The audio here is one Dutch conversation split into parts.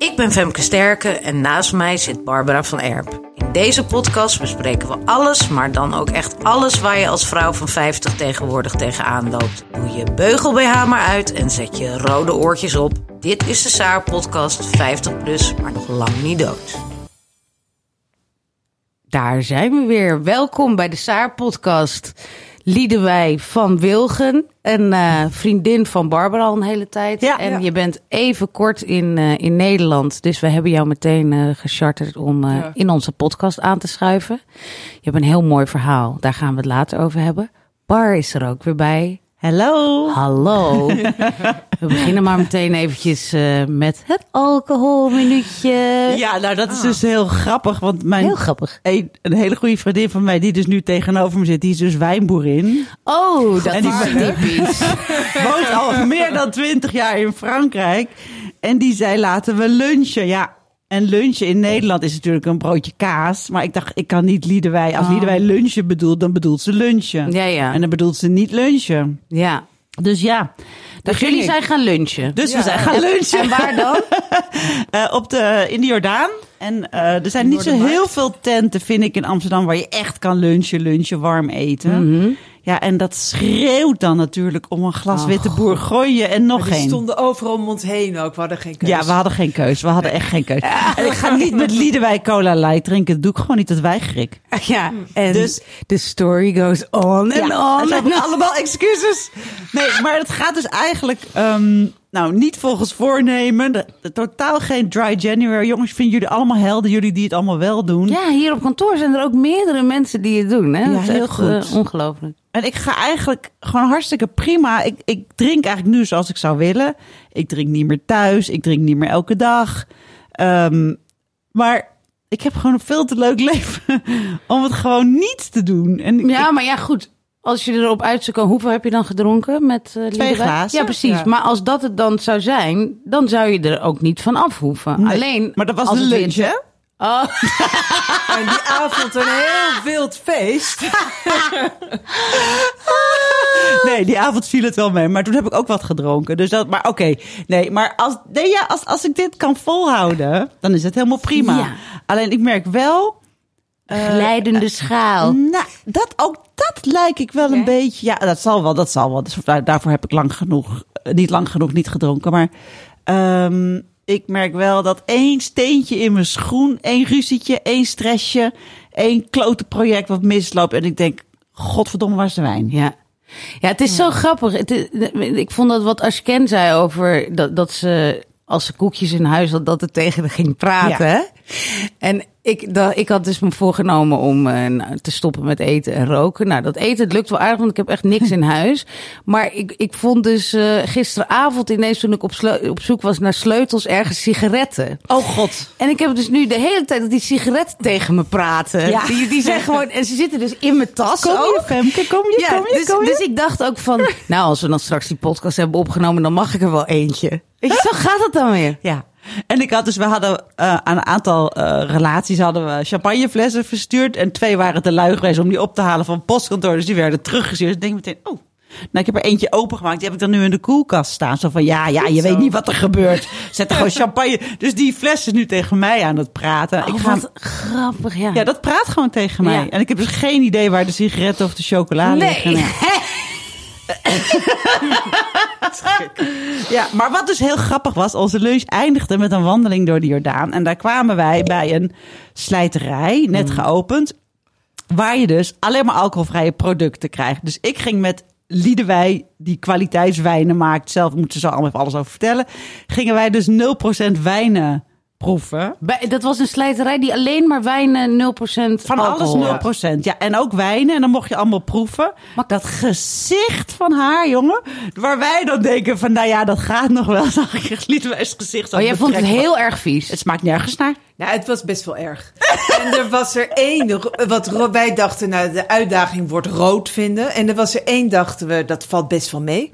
Ik ben Femke Sterke en naast mij zit Barbara van Erp. In deze podcast bespreken we alles, maar dan ook echt alles waar je als vrouw van 50 tegenwoordig tegenaan loopt. Doe je beugel BH maar uit en zet je rode oortjes op. Dit is de Saar podcast 50 plus, maar nog lang niet dood. Daar zijn we weer. Welkom bij de Saar podcast. Liedewij van Wilgen, een eh, vriendin van Barbara al een hele tijd. Ja, en ja. je bent even kort in, eh, in Nederland, dus we hebben jou meteen eh gecharterd om Ja. in onze podcast aan te schuiven. Je hebt een heel mooi verhaal, daar gaan we het later over hebben. Bar is er ook weer bij. Hallo. Hallo. we beginnen maar meteen eventjes eh, met het alcoholminuutje. Ja, nou dat is dus heel grappig, want mijn Heel grappig. een, een hele goede vriendin van mij, die dus nu tegenover me zit, die is dus wijnboerin. Oh, dat En die- is typisch. Woont al meer dan twintig jaar in Frankrijk. En die zei laten we lunchen. Ja, en lunchen in Nederland is natuurlijk een broodje kaas. Maar ik dacht, ik kan niet Liedewij. Als Oh. Liedewij lunchen bedoelt, dan bedoelt ze lunchen. Ja, ja. En dan bedoelt ze niet lunchen. Ja. Dus ja. Dus jullie ik. zijn gaan lunchen. Dus we zijn gaan lunchen. En waar dan? Eh, op de, in de Jordaan. En eh, er zijn niet zo heel veel tenten, vind ik, in Amsterdam... waar je echt kan lunchen, lunchen, warm eten. Mhm. Ja, en dat schreeuwt dan natuurlijk om een glas Oh, witte bourgogne en nog één. stonden overal om ons heen ook. We hadden geen keuze. Ja, we hadden geen keus. We hadden echt geen keus. En ik ga niet met Liedewij Cola Light drinken. Dat doe ik gewoon niet, dat weiger ik. Ja, en Dus- the story goes on and on. zijn on. allemaal excuses. Nee, maar het gaat dus eigenlijk... ehm, nou, niet volgens voornemen. De- de- totaal geen dry January. Jongens, vinden jullie allemaal helden? Jullie die het allemaal wel doen. Ja, hier op kantoor zijn er ook meerdere mensen die het doen. Hè? Ja, dat is heel echt goed. eh, ongelooflijk. En ik ga eigenlijk gewoon hartstikke prima. Ik, ik drink eigenlijk nu zoals ik zou willen. Ik drink niet meer thuis. Ik drink niet meer elke dag. Ehm, maar ik heb gewoon een veel te leuk leven om het gewoon niet te doen. En ik- Ja, maar ja, goed. Als je erop uit zou komen, hoeveel heb je dan gedronken met eh Liedewij? glazen. Ja, precies. Ja. Maar als dat het dan zou zijn, dan zou je er ook niet van af hoeven. Nee, Alleen, maar dat was de het lunch, hè? Oh, En die avond een heel wild feest. Nee, die avond viel het wel mee. Maar toen heb ik ook wat gedronken. Dus dat, maar oké. Nee, maar als, nee, ja, als, als ik dit kan volhouden, dan is het helemaal prima. Ja. Alleen ik merk wel... eh, glijdende schaal. Nou, dat, ook dat lijk ik wel een beetje. Ja, dat zal wel, dat zal wel. Dus daar- daarvoor heb ik lang genoeg, eh, niet lang genoeg niet gedronken. Maar ehm, ik merk wel dat één steentje in mijn schoen, één ruzietje, één stressje, één klote project wat misloopt. En ik denk, godverdomme, waar is de wijn? Ja. Ja, het is zo grappig. Het is- ik vond dat wat Ashken zei over dat, dat ze als ze koekjes in huis had, dat het tegen haar ging praten. Ja. En ik, dat, ik had dus me voorgenomen om nou, te stoppen met eten en roken. Nou, dat eten het lukt wel aardig, want ik heb echt niks in huis. Maar ik, ik vond dus eh, gisteravond ineens toen ik op, op zoek was naar sleutels ergens sigaretten. Oh god. En ik heb dus nu de hele tijd dat die sigaretten tegen me praten. Ja. Die, die zijn gewoon, en ze zitten dus in mijn tas Kom ook. je, Femke? Kom je, Ja, kom je, dus, kom je? dus ik dacht ook van, nou, als we dan straks die podcast hebben opgenomen, dan mag ik er wel eentje. Weet je, zo gaat het dan weer. Ja. En ik had dus, we hadden eh, aan een aantal eh, relaties hadden we champagneflessen verstuurd. En twee waren te lui geweest om die op te halen van het postkantoor. Dus die werden teruggestuurd. Dus ik denk meteen, oh. Nou, ik heb er eentje opengemaakt. Die heb ik dan nu in de koelkast staan. Zo van, ja, ja, je weet niet wat er gebeurt. Zet er gewoon champagne. Dus die fles is nu tegen mij aan het praten. Oh, ik ga, wat grappig, ja. ja, dat praat gewoon tegen mij. Ja. En ik heb dus geen idee waar de sigaretten of de chocola nee. liggen. Ja, maar wat dus heel grappig was, onze lunch eindigde met een wandeling door de Jordaan. En daar kwamen wij bij een slijterij, net geopend, waar je dus alleen maar alcoholvrije producten krijgt. Dus ik ging met Liedewij, die kwaliteitswijnen maakt, zelf moeten ze zo allemaal even alles over vertellen, gingen wij dus 0% wijnen proeven. Bij, dat was een slijterij die alleen maar wijnen 0% Van alcohol alles 0%. Ja, en ook wijnen. En dan mocht je allemaal proeven. Maar dat gezicht van haar, jongen. Waar wij dan denken van, nou ja, dat gaat nog wel. Zag ik Liedwijs gezicht. Oh, jij vond het heel erg vies. Het smaakt nergens naar. Nou, het was best wel erg. En er was er één, wat wij dachten, nou, de uitdaging wordt rood vinden. En er was er één, dachten we, dat valt best wel mee.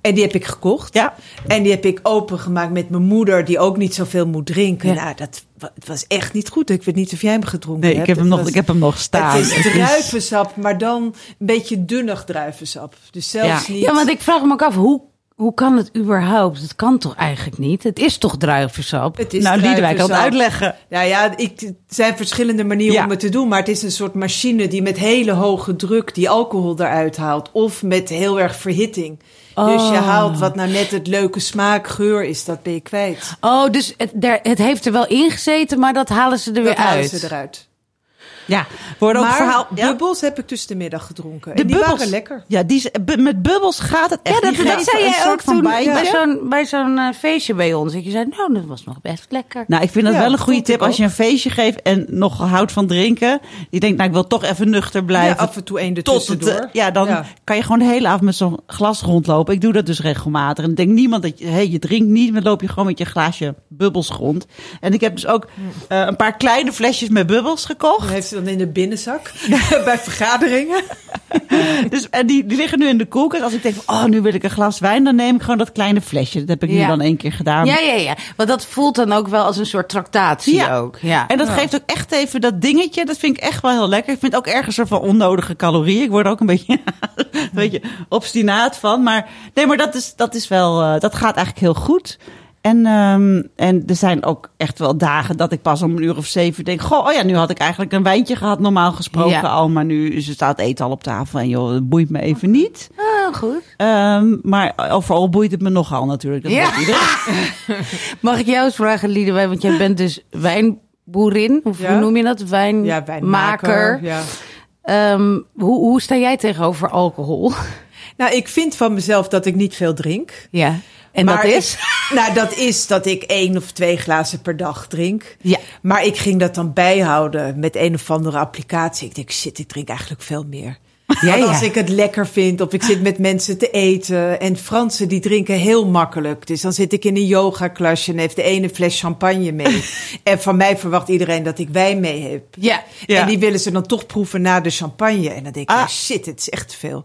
En die heb ik gekocht. Ja. En die heb ik opengemaakt met mijn moeder, die ook niet zoveel moet drinken. Ja. Nou, dat het was echt niet goed. Ik weet niet of jij hem gedronken Nee, hebt. ik heb, hem nog, was- ik heb hem nog staan. Het is druivensap, maar dan een beetje dunnig druivensap. Dus zelfs Ja. niet... Ja, want ik vraag me ook af, hoe hoe kan het überhaupt? Het kan toch eigenlijk niet? Het is toch druivensap? Het is nou, Liedewijk kan het uitleggen. Nou ja, ik, er zijn verschillende manieren Ja. om het te doen. Maar het is een soort machine die met hele hoge druk die alcohol eruit haalt. Of met heel erg verhitting. Dus je Oh. haalt wat nou net het leuke smaak, geur is, dat ben je kwijt. Oh, dus het, daar, het heeft er wel in gezeten, maar dat halen ze er weer Dat halen uit. ze eruit. Ja, wordt ook maar verhaal. Ja, bubbels heb ik tussen de middag gedronken. de en die bubbels. waren lekker. Ja, die, met bubbels gaat het echt. Ja, dat, zei jij soort ook van toen bij zo'n, bij zo'n eh, feestje bij ons. Dat je zei, nou, dat was nog best lekker. Nou, ik vind dat Ja, wel een goede tip als je een feestje geeft en nog houdt van drinken. Je denkt, nou, ik wil toch even nuchter Ja, blijven. af en toe één tot het, eh, ja, dan Ja. kan je gewoon de hele avond met zo'n glas rondlopen. Ik doe dat dus regelmatig. En ik denk niemand dat je, hey, je drinkt niet, dan loop je gewoon met je glaasje bubbels rond. En ik heb dus ook eh, een paar kleine flesjes met bubbels gekocht. Heeft ze dan in de binnenzak bij vergaderingen. Dus, en die, die liggen nu in de koelkast. Als ik denk, van, oh, nu wil ik een glas wijn, dan neem ik gewoon dat kleine flesje. Dat heb ik nu dan één keer gedaan. Ja, ja, ja. Want dat voelt dan ook wel als een soort tractatie Ja. ook. Ja. En dat geeft ook echt even dat dingetje. Dat vind ik echt wel heel lekker. Ik vind ook ergens een van onnodige calorieën. Ik word er ook een beetje, een beetje obstinaat van. Maar nee, maar dat is, dat is wel, eh, dat gaat eigenlijk heel goed. En, ehm, en er zijn ook echt wel dagen dat ik pas om een uur of zeven denk... Goh, oh ja, nu had ik eigenlijk een wijntje gehad, normaal gesproken Ja. al. Maar nu staat eten al op tafel en joh, het boeit me even niet. Ah, goed. Ehm, maar overal boeit het me nogal natuurlijk. Dat Ja. Mag ik jou eens vragen, Liedewij? Want jij bent dus wijnboerin. Of Ja. hoe noem je dat? Wijnmaker. Ja, wijnmaker. Ja. Ehm, hoe, hoe sta jij tegenover alcohol? Nou, ik vind van mezelf dat ik niet veel drink. Ja. En Maar dat is? ik- nou, dat is dat ik één of twee glazen per dag drink. Ja. Maar ik ging dat dan bijhouden met een of andere applicatie. Ik denk, shit, ik drink eigenlijk veel meer. Ja, ja. als ik het lekker vind of ik zit met mensen te eten. En Fransen die drinken heel makkelijk. Dus dan zit ik in een yogaklasje en heeft de ene fles champagne mee. en van mij verwacht iedereen dat ik wijn mee heb. Ja. Ja. En die willen ze dan toch proeven na de champagne. En dan denk ik, Ah. shit, het is echt veel.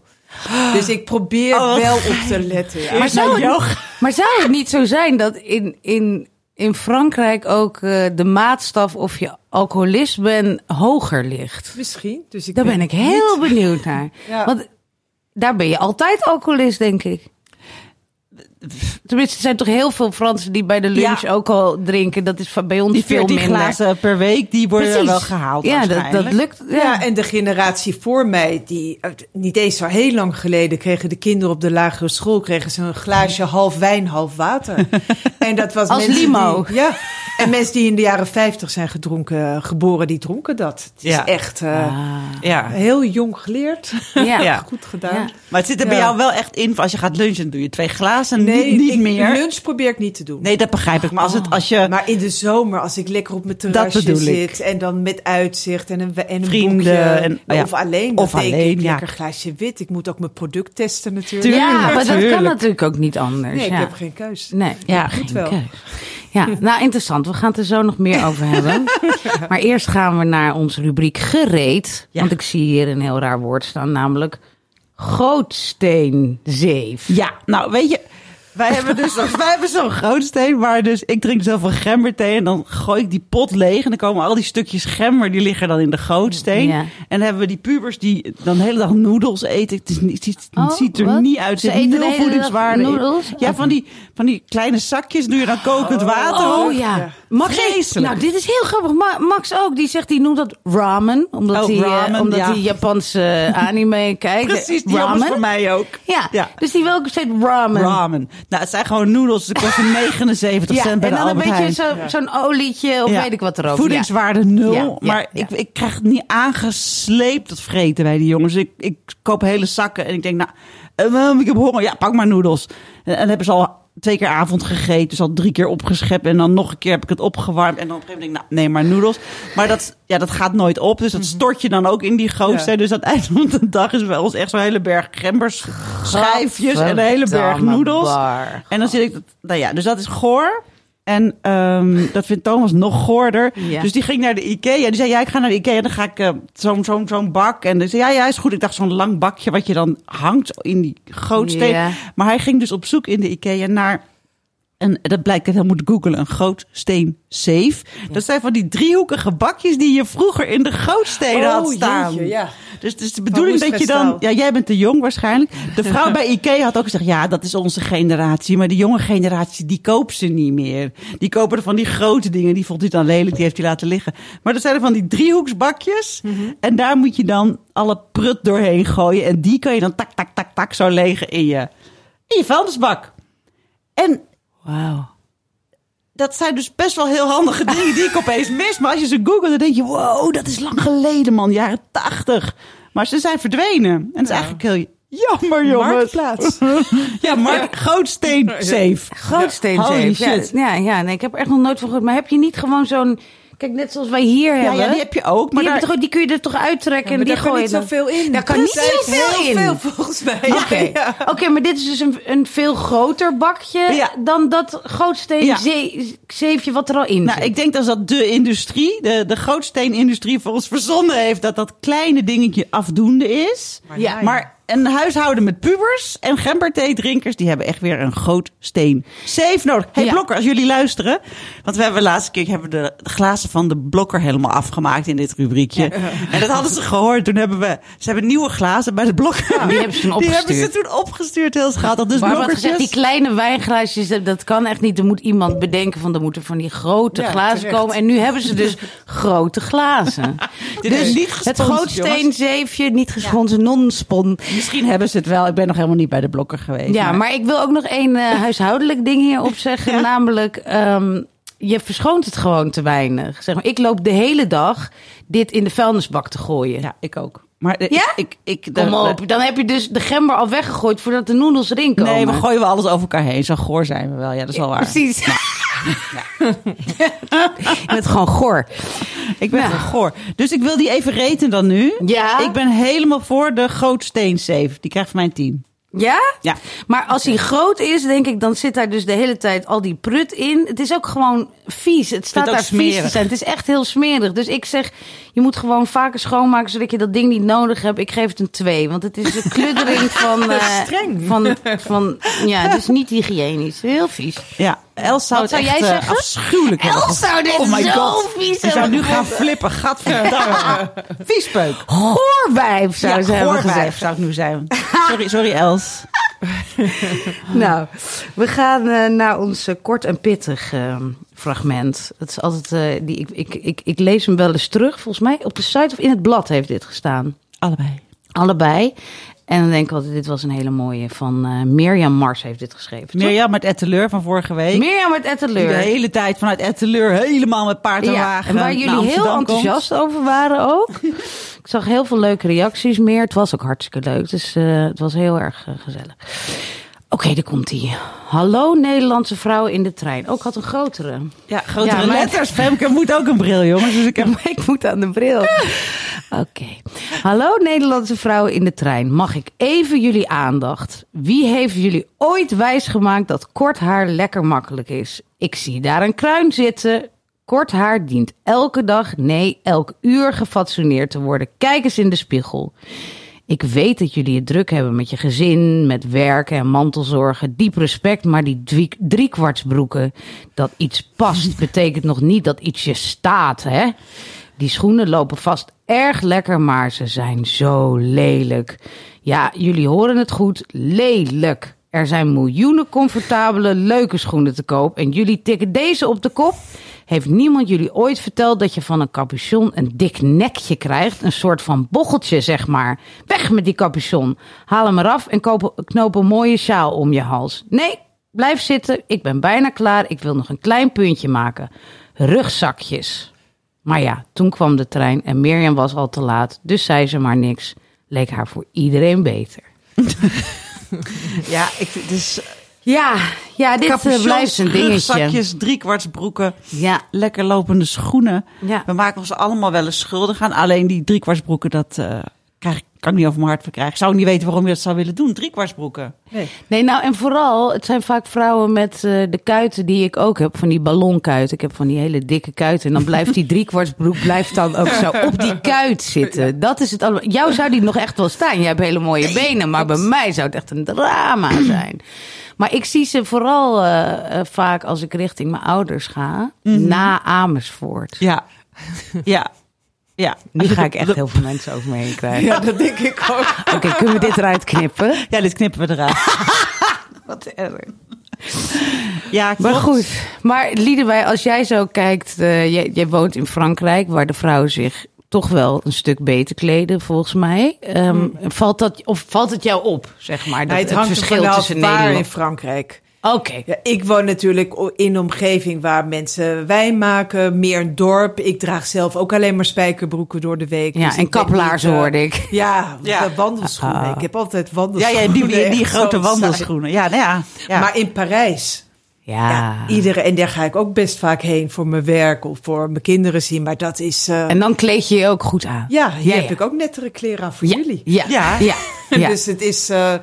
Dus ik probeer Oh, wel op te letten. Ja. Maar zou, het, maar zou het niet zo zijn dat in, in, in Frankrijk ook eh, de maatstaf of je alcoholist bent hoger ligt? Misschien. Dus ik Daar ben ik heel niet- benieuwd naar. Ja. Want daar ben je altijd alcoholist, denk ik. Tenminste, er zijn toch heel veel Fransen die bij de lunch Ja. ook al drinken. Dat is bij ons Die veel 14 minder. glazen per week, die worden Precies. wel gehaald Ja, dat, lukt. Ja. Ja, en de generatie voor mij, die niet eens zo heel lang geleden kregen de kinderen op de lagere school kregen ze een glaasje half wijn, half water. en dat was Als limo. Die, ja, en mensen die in de jaren 50 zijn gedronken, geboren, die dronken dat. Het is Ja. echt eh, Ah. Ja. heel jong geleerd. Ja. Ja. Goed gedaan. Ja. Maar het zit er bij jou wel echt in. Als je gaat lunchen, doe je twee glazen, Nee, niet, niet ik- meer. lunch probeer ik niet te doen. Nee, dat begrijp ik. Maar als, het, als je... Maar in de zomer, als ik lekker op mijn terrasje zit en dan met uitzicht en een, en een Vrienden boekje, en- oh ja. of alleen, Of dan denk alleen, ik, ja. lekker glaasje wit. Ik moet ook mijn product testen natuurlijk. Tuurlijk. Ja, maar dat kan tuurlijk. natuurlijk ook niet anders. Nee, ik ja. heb geen keus. Nee, Ja, geen keus. Ja, nou interessant. We gaan het er zo nog meer over hebben. Maar eerst gaan we naar onze rubriek gereed. Ja. Want ik zie hier een heel raar woord staan, namelijk gootsteenzeef. Ja, nou weet je... Wij hebben dus wij hebben zo'n grootsteen waar dus ik drink zoveel gemberthee en dan gooi ik die pot leeg en dan komen al die stukjes gember die liggen dan in de grootsteen. Ja. En dan hebben we die pubers die dan de hele dag noedels eten. Het, is niet, het, ziet, Oh, ziet er wat? niet uit. Ze eten nul voedingswaarde? Ja, van die, van die kleine zakjes doe je dan kokend water Oh op. ja. Ja. Max, Vreselijk. nou, dit is heel grappig. Ma- Max ook, die zegt, die noemt dat ramen. Omdat Oh, hij eh, ramen, omdat ja. hij Japanse anime kijkt. Precies, die was voor mij ook. Ja, Ja. dus die wil ook steeds ramen. Ramen. Nou, het zijn gewoon noedels. Ze kosten 79 Ja, cent en bij de dan een Albert beetje Heijn. zo, zo'n olietje of weet ik wat erover. Voedingswaarde nul. Maar. Ik, ik krijg het niet aangesleept, dat vreten bij die jongens. Ik, ik koop hele zakken en ik denk, nou, eh, ik heb honger. Ja, pak maar noedels. En, en hebben ze al twee keer avond gegeten. Dus al drie keer opgeschept. En dan nog een keer heb ik het opgewarmd. En dan op een gegeven moment denk ik, nou, nee, maar noedels. Maar dat, ja, dat gaat nooit op. Dus dat stort je dan ook in die grootste. Ja. Dus aan het eind van de dag is bij ons echt zo'n hele berg gembers, schijfjes en een hele berg noedels. En dan zit ik, nou ja, dus dat is goor. En ehm, dat vindt Thomas nog goorder. Ja. Dus die ging naar de Ikea. Die zei, ja, ik ga naar de Ikea. Dan ga ik eh, zo'n zo'n zo'n bak. En dan zei ja, ja, is goed. Ik dacht, zo'n lang bakje wat je dan hangt in die gootsteen. Ja. Maar hij ging dus op zoek in de Ikea naar... En dat blijkt, hij moet googelen, een gootsteen safe. Dat zijn van die driehoekige bakjes die je vroeger in de gootsteen had Oh, staan. jeetje, ja. Dus het is de bedoeling dat je dan... Ja, jij bent te jong waarschijnlijk. De vrouw bij Ikea had ook gezegd... ja, dat is onze generatie. Maar de jonge generatie, die koopt ze niet meer. Die kopen er van die grote dingen. Die vond hij dan lelijk, die heeft hij laten liggen. Maar dat zijn er van die driehoeksbakjes. En daar moet je dan alle prut doorheen gooien. En die kan je dan tak, tak, tak, tak zo legen in je, in je vuilnisbak. En Wauw. Dat zijn dus best wel heel handige dingen die ik opeens mis. Maar als je ze googelt, dan denk je, wow, dat is lang geleden, man. Jaren tachtig. Maar ze zijn verdwenen. En dat is eigenlijk heel jammer, jongens. Marktplaats. Ja, Mark Gootsteen safe. Holy Ja, shit. ja, ja, nee, ik heb er echt nog nooit van gehoord. Maar heb je niet gewoon zo'n... Kijk, net zoals wij hier Ja, hebben. ja, die heb je ook. Maar die, daar, je toch, die kun je er toch uittrekken Ja, en maar die daar kan gooi niet je zoveel in. Daar kan niet zoveel heel in. veel volgens mij. Oké, Ja. Oké, maar dit is dus een, een veel groter bakje dan dat zee- zeefje wat er al in nou, zit. ik denk dat dat de industrie, de, de gootsteenindustrie voor ons verzonnen heeft dat dat kleine dingetje afdoende is. Ja. Maar een huishouden met pubers en gemberthee-drinkers, die hebben echt weer een gootsteen safe nodig. hey, Ja. Blokker, als jullie luisteren, want we hebben de laatste keer hebben de, glazen van de Blokker helemaal afgemaakt in dit rubriekje. En dat hadden ze gehoord. Toen hebben we, ze hebben nieuwe glazen bij de Blokker. die hebben ze toen Die hebben ze opgestuurd. toen opgestuurd, heel schattig. Dus Maar wat blokkertjes. gezegd, die kleine wijnglaasjes, dat- dat kan echt niet. Er moet iemand bedenken van, er moeten van die grote glazen terecht. komen. En nu hebben ze dus grote glazen. Dit is dus niet het gesponsord, grootsteenzeefje, niet gesponsord, non-spon. Misschien hebben ze het wel. Ik ben nog helemaal niet bij de Blokker geweest. Ja, maar ik wil ook nog één eh, huishoudelijk ding hierop zeggen. Namelijk, ehm, je verschoont het gewoon te weinig. Zeg maar, ik loop de hele dag dit in de vuilnisbak te gooien. Ja, ik ook. Maar de- Ja? ik, ik, ik Kom de- op, dan heb je dus de gember al weggegooid voordat de noedels erin komen. Nee, we gooien we alles over elkaar heen. Zo goor zijn we wel. Ja, dat is wel waar. Precies. Je bent gewoon goor. Ik ben Ja. goor. Dus ik wil die even reten dan nu. Ja? Ik ben helemaal voor de gootsteen safe. Die krijgt van mij een 10. Ja? Ja. Maar als hij groot is, denk ik, dan zit daar dus de hele tijd al die prut in. Het is ook gewoon vies. Het staat daar vies te smerig. zijn. Het is echt heel smerig. Dus ik zeg, je moet gewoon vaker schoonmaken, zodat je dat ding niet nodig hebt. Ik geef het een 2, want het is een kluddering van... eh, streng. Van, van, ja, het is niet hygiënisch. Heel vies. Ja, Els zou Wat het zou echt jij eh, zeggen? afschuwelijk hebben Els zou dit Oh my zo god. vies Ik zou hebben nu gaan flippen. Gadverdamme. Viespeuk. Goorwijf, zou Ja, ze hebben goorwijf gezegd. zou ik nu zijn. Sorry, sorry Els. Nou, we gaan eh, naar ons eh, kort en pittig eh, fragment. Het is altijd, eh, die, ik, ik, ik, ik lees hem wel eens terug. Volgens mij op de site of in het blad heeft dit gestaan. Allebei. Allebei. En dan denk ik altijd, dit was een hele mooie. Van eh, Mirjam Mars heeft dit geschreven. Mirjam met Etteleur van vorige week. Mirjam met Etteleur. de hele tijd vanuit Etteleur helemaal met paard en Ja, wagen en waar jullie heel komt. enthousiast over waren ook. ik zag heel veel leuke reacties meer. Het was ook hartstikke leuk. Dus eh, het was heel erg eh, gezellig. Oké, daar komt hij. Hallo Nederlandse vrouwen in de trein. Ook had een grotere. Ja, grotere Ja, maar- letters. Femke moet ook een bril, jongens. Dus ik heb... ik moet aan de bril. Oké. Hallo Nederlandse vrouwen in de trein. Mag ik even jullie aandacht? Wie heeft jullie ooit wijsgemaakt dat kort haar lekker makkelijk is? Ik zie daar een kruin zitten. Kort haar dient elke dag, nee, elk uur gefatsoeneerd te worden. Kijk eens in de spiegel. Ik weet dat jullie het druk hebben met je gezin, met werken en mantelzorgen. Diep respect, maar die drie, driekwartsbroeken, dat iets past, betekent nog niet dat iets je staat, hè? Die schoenen lopen vast erg lekker, maar ze zijn zo lelijk. Ja, jullie horen het goed, lelijk. Er zijn miljoenen comfortabele, leuke schoenen te koop en jullie tikken deze op de kop. Heeft niemand jullie ooit verteld dat je van een capuchon een dik nekje krijgt? Een soort van bocheltje, zeg maar. Weg met die capuchon. Haal hem eraf en koop, knoop een mooie sjaal om je hals. Nee, blijf zitten. Ik ben bijna klaar. Ik wil nog een klein puntje maken. Rugzakjes. Maar ja, toen kwam de trein en Mirjam was al te laat. Dus zei ze maar niks. Leek haar voor iedereen beter. Ja, ik, dus Ja, ja dit capuchons, blijft een dingetje. rugzakjes, driekwartsbroeken, Ja, lekker lopende schoenen. Ja. We maken ons allemaal wel eens schuldig aan. Alleen die driekwartsbroeken, dat eh, krijg, kan ik niet over mijn hart verkrijgen. Ik zou niet weten waarom je dat zou willen doen, driekwartsbroeken. Nee. Nee, nou en vooral, het zijn vaak vrouwen met eh, de kuiten die ik ook heb, van die ballonkuiten. Ik heb van die hele dikke kuiten en dan blijft die driekwartsbroek blijft dan ook zo op die kuit zitten. Dat is het allemaal. Jou zou die nog echt wel staan. Je hebt hele mooie benen, maar bij mij zou het echt een drama zijn. Maar ik zie ze vooral eh, eh, vaak als ik richting mijn ouders ga, na Amersfoort. Ja, ja. Ja. Nu ga ik echt heel veel mensen over me heen krijgen. Ja, dat denk ik ook. Oké, kunnen we dit eruit knippen? Ja, dit knippen we eruit. Wat erg. Ja, Maar goed, maar Liedewij, als jij zo kijkt, eh, jij, jij woont in Frankrijk, waar de vrouwen zich toch wel een stuk beter kleden, volgens mij. Ehm, valt dat, of valt het jou op, zeg maar, dat het hangt er verschil tussen waar in Nederland... Frankrijk. Oké, Ja, ik woon natuurlijk in een omgeving waar mensen wijn maken, meer een dorp. Ik draag zelf ook alleen maar spijkerbroeken door de week. ja, Dus en kaplaarzen niet, eh, hoorde ik. Ja, Ja. de wandelschoenen. Ah. Ik heb altijd Ja, wandelschoenen. ja die, die, die grote wandelschoenen. Ja, nou ja. ja. Maar in Parijs, Ja. ja, iedereen, en daar ga ik ook best vaak heen voor mijn werk of voor mijn kinderen zien. Maar dat is, eh, En dan kleed je je ook goed aan. ja, hier Ja, heb ja. ik ook nettere kleren aan voor ja. jullie. Ja, Ja. ja, ja. dus het is, eh,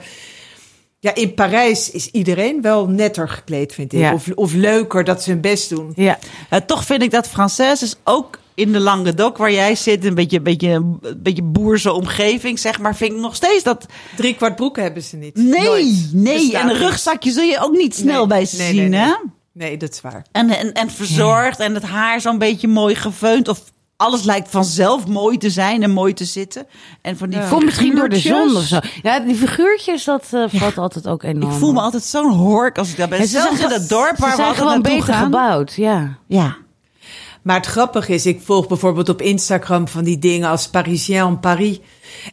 ja, in Parijs is iedereen wel netter gekleed, vind ik. Ja. Of, of leuker dat ze hun best doen. ja. Toch vind ik dat Frances ook in de Languedoc waar jij zit, een beetje, beetje, een beetje boerse omgeving, zeg maar, vind ik nog steeds dat. Drie kwart broeken hebben ze niet. Nee, Nooit. nee. Bestaat En een rugzakje zul je ook niet snel Nee, bij ze nee, zien, nee, hè? nee. Dat is waar. En, en, en verzorgd en het haar zo'n beetje mooi gefeund. Of alles lijkt vanzelf mooi te zijn en mooi te zitten. En van die Ja. Komt misschien door de zon of zo. Ja, die figuurtjes, dat eh, valt altijd ook enorm. Ik voel me altijd zo'n hork als ik daar ben. En ze Zelfs zijn in het dorp Ze waar we zijn altijd gewoon beter gaan. gebouwd, ja. Ja. Maar het grappige is, ik volg bijvoorbeeld op Instagram van die dingen als Parisien en Paris.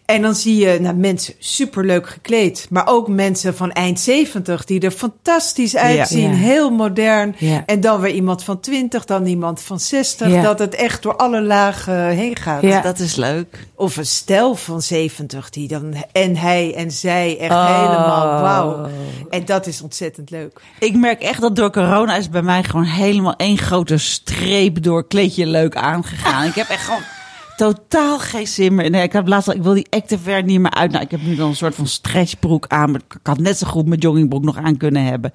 En dan zie je nou, mensen superleuk gekleed. Maar ook mensen van eind 70 die er fantastisch uitzien. Ja. Heel modern. Ja. En dan weer iemand van 20, dan iemand van 60. Ja. Dat het echt door alle lagen heen gaat. Ja. Dat is leuk. Of een stel van 70 die dan en hij en zij echt Oh. helemaal wauw. En dat is ontzettend leuk. Ik merk echt dat door corona is bij mij gewoon helemaal één grote streep door kleedje leuk aangegaan. ik heb echt gewoon totaal geen zin meer. Nee, ik heb laatst al, ik wil die activewear niet meer uit. Nou, ik heb nu dan een soort van stretchbroek aan. Maar ik had net zo goed mijn joggingbroek nog aan kunnen hebben.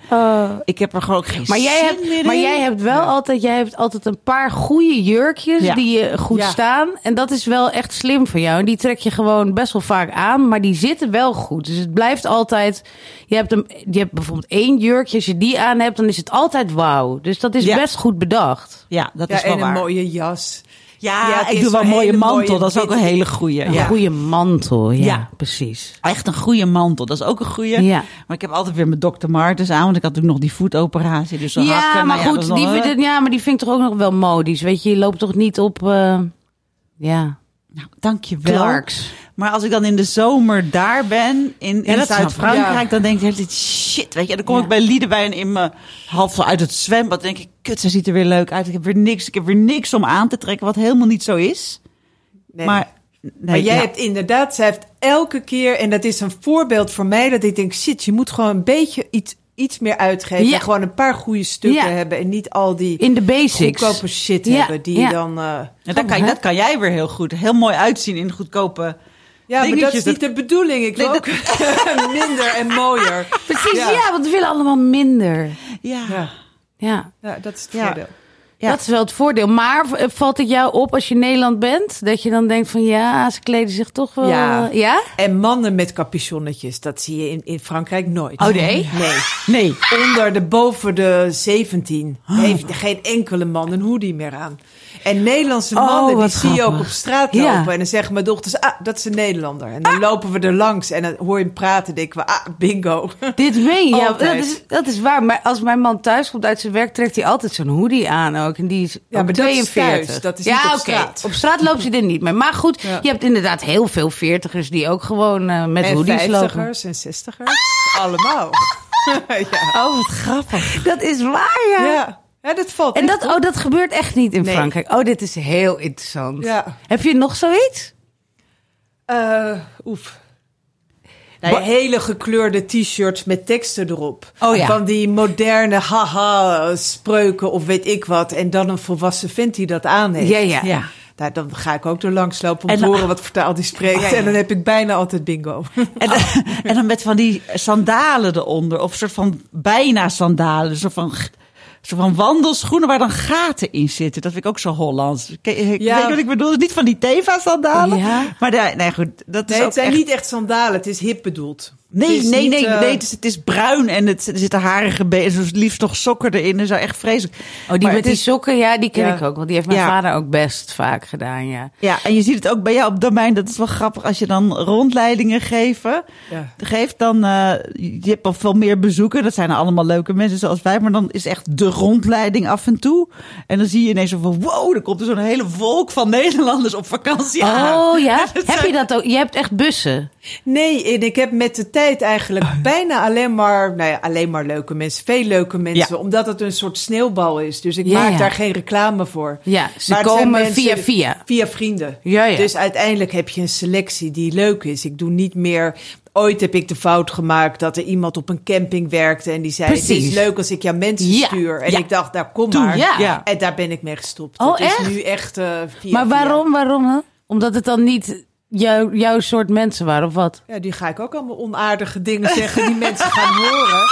Ik heb er gewoon ook geen Maar jij, zin hebt, meer maar in. jij hebt wel altijd, jij hebt altijd een paar goede jurkjes Ja. die je goed Ja. staan. En dat is wel echt slim van jou. En die trek je gewoon best wel vaak aan, maar die zitten wel goed. Dus het blijft altijd. Je hebt, een, je hebt bijvoorbeeld één jurkje. Als je die aan hebt, dan is het altijd wauw. Dus dat is Ja. best goed bedacht. Ja, dat Ja, is wel en een mooie jas. Ja, ik doe wel een mooie mantel. mooie dat is ook een hele goeie. Een Ja. goede mantel, ja, Ja. precies. Echt een goede mantel. Dat is ook een goeie. Ja. Maar ik heb altijd weer mijn Dr. Martens aan. Want ik had natuurlijk nog die voetoperatie. Dus zo Ja, hakken, maar nou goed, die, nog, vind ik- ja, maar die vind ik toch ook nog wel modisch. Weet je, je loopt toch niet op. eh, ja, Nou, dankjewel. Clarks. Maar als ik dan in de zomer daar ben, in, in. Zuid-Frankrijk, Ja. dan denk ik, shit, weet je. En dan kom Ja. ik bij Liedewijn in mijn half zo uit het zwembad. Dan denk ik, kut, ze ziet er weer leuk uit. Ik heb weer niks, ik heb weer niks om aan te trekken, wat helemaal niet zo is. Nee. Maar, nee, Maar jij ja. hebt inderdaad, zij heeft elke keer, en dat is een voorbeeld voor mij, dat ik denk, shit, je moet gewoon een beetje iets, iets meer uitgeven. Ja. En gewoon een paar goede stukken Ja. hebben en niet al die In de basics. goedkope shit hebben die ja. dan... eh, En dan kan, je- dat kan jij weer heel goed. Heel mooi uitzien in goedkope... ja, maar dat is niet de bedoeling. Ik wil ook minder en mooier. Precies, ja. Ja. want we willen allemaal minder. Ja. Ja, Ja, ja dat is het Ja. voordeel. Ja. dat is wel het voordeel. Maar v- valt het jou op als je in Nederland bent? Dat je dan denkt van ja, ze kleden zich toch wel... Ja. ja? En mannen met capuchonnetjes, dat zie je in, in Frankrijk nooit. Oh, nee? Nee. Nee. Onder de boven de 17 heeft geen enkele man een hoodie meer aan. En Nederlandse Oh, mannen, die zie je ook op straat Ja. lopen. En dan zeggen mijn dochters, ah, dat is een Nederlander. En dan lopen we er langs en dan hoor je hem praten. denken we, ah, bingo. Dit meen je? Ja, dat is, dat is waar. Maar als mijn man thuis komt uit zijn werk, trekt hij altijd zo'n hoodie aan ook. En die is Ja, maar dat is 42. thuis, dat is ja, niet op straat. Op straat loopt ze er niet mee. Maar goed, Ja. je hebt inderdaad heel veel veertigers die ook gewoon eh, met En hoodies lopen. vijftigers en zestigers. Allemaal. ja. Oh, wat grappig. Dat is waar, ja. Ja. dat valt En dat, oh, dat gebeurt echt niet in Nee. Frankrijk. Oh, dit is heel interessant. Ja. Heb je nog zoiets? Eh, oef. Hele gekleurde t-shirts met teksten erop. Oh ja. Van die moderne haha spreuken of weet ik wat. En dan een volwassen vent die dat aan heeft. Ja, ja. Ja. Nou, dan ga ik ook er langs lopen om En te dan- horen wat voor taal die spreekt. Ja. En dan heb ik bijna altijd bingo. En, en dan met van die sandalen eronder. Of een soort van bijna sandalen. Soort van, van wandelschoenen waar dan gaten in zitten. Dat vind ik ook zo Hollands. Ke- Weet je wat ik bedoel? Niet van die Teva sandalen. Ja. Maar nee goed, dat is ook het zijn echt... niet echt sandalen. Het is hip bedoeld. Nee, nee, niet, nee, eh, nee. Het is, het is bruin en het, er zitten harige benen. Dus liefst nog sokken erin. Dat is echt vreselijk. Oh, die Maar met die is- sokken, ja, die ken Ja. ik ook. Want die heeft mijn Ja. vader ook best vaak gedaan, ja. Ja, en je ziet het ook bij jou op domein. Dat is wel grappig als je dan rondleidingen geven, Ja. geeft. Dan, eh, je hebt al veel meer bezoeken. Dat zijn allemaal leuke mensen zoals wij. Maar dan is echt de rondleiding af en toe. En dan zie je ineens zo van, wow, er komt er zo'n hele volk van Nederlanders op vakantie aan. Oh ja, heb je dat ook? Je hebt echt bussen. Nee, en ik heb met de tijd eigenlijk bijna alleen maar, nou ja, alleen maar leuke mensen. Veel leuke mensen, Ja. omdat het een soort sneeuwbal is. Dus ik Ja, maak daar geen reclame voor. Ja, ze Maar het komen via via. Via vrienden. Ja, ja. Dus uiteindelijk heb je een selectie die leuk is. Ik doe niet meer. Ooit heb ik de fout gemaakt dat er iemand op een camping werkte en die zei: Het Precies. is leuk als ik jouw mensen Ja, stuur. En ja. ik dacht, nou kom Toen, maar. ja. En daar ben ik mee gestopt. Oh, het is echt? nu echt eh, via Maar via. waarom, waarom? hè? Omdat het dan niet jouw jouw soort mensen waren, of wat? Ja, die ga ik ook allemaal onaardige dingen zeggen die mensen gaan horen.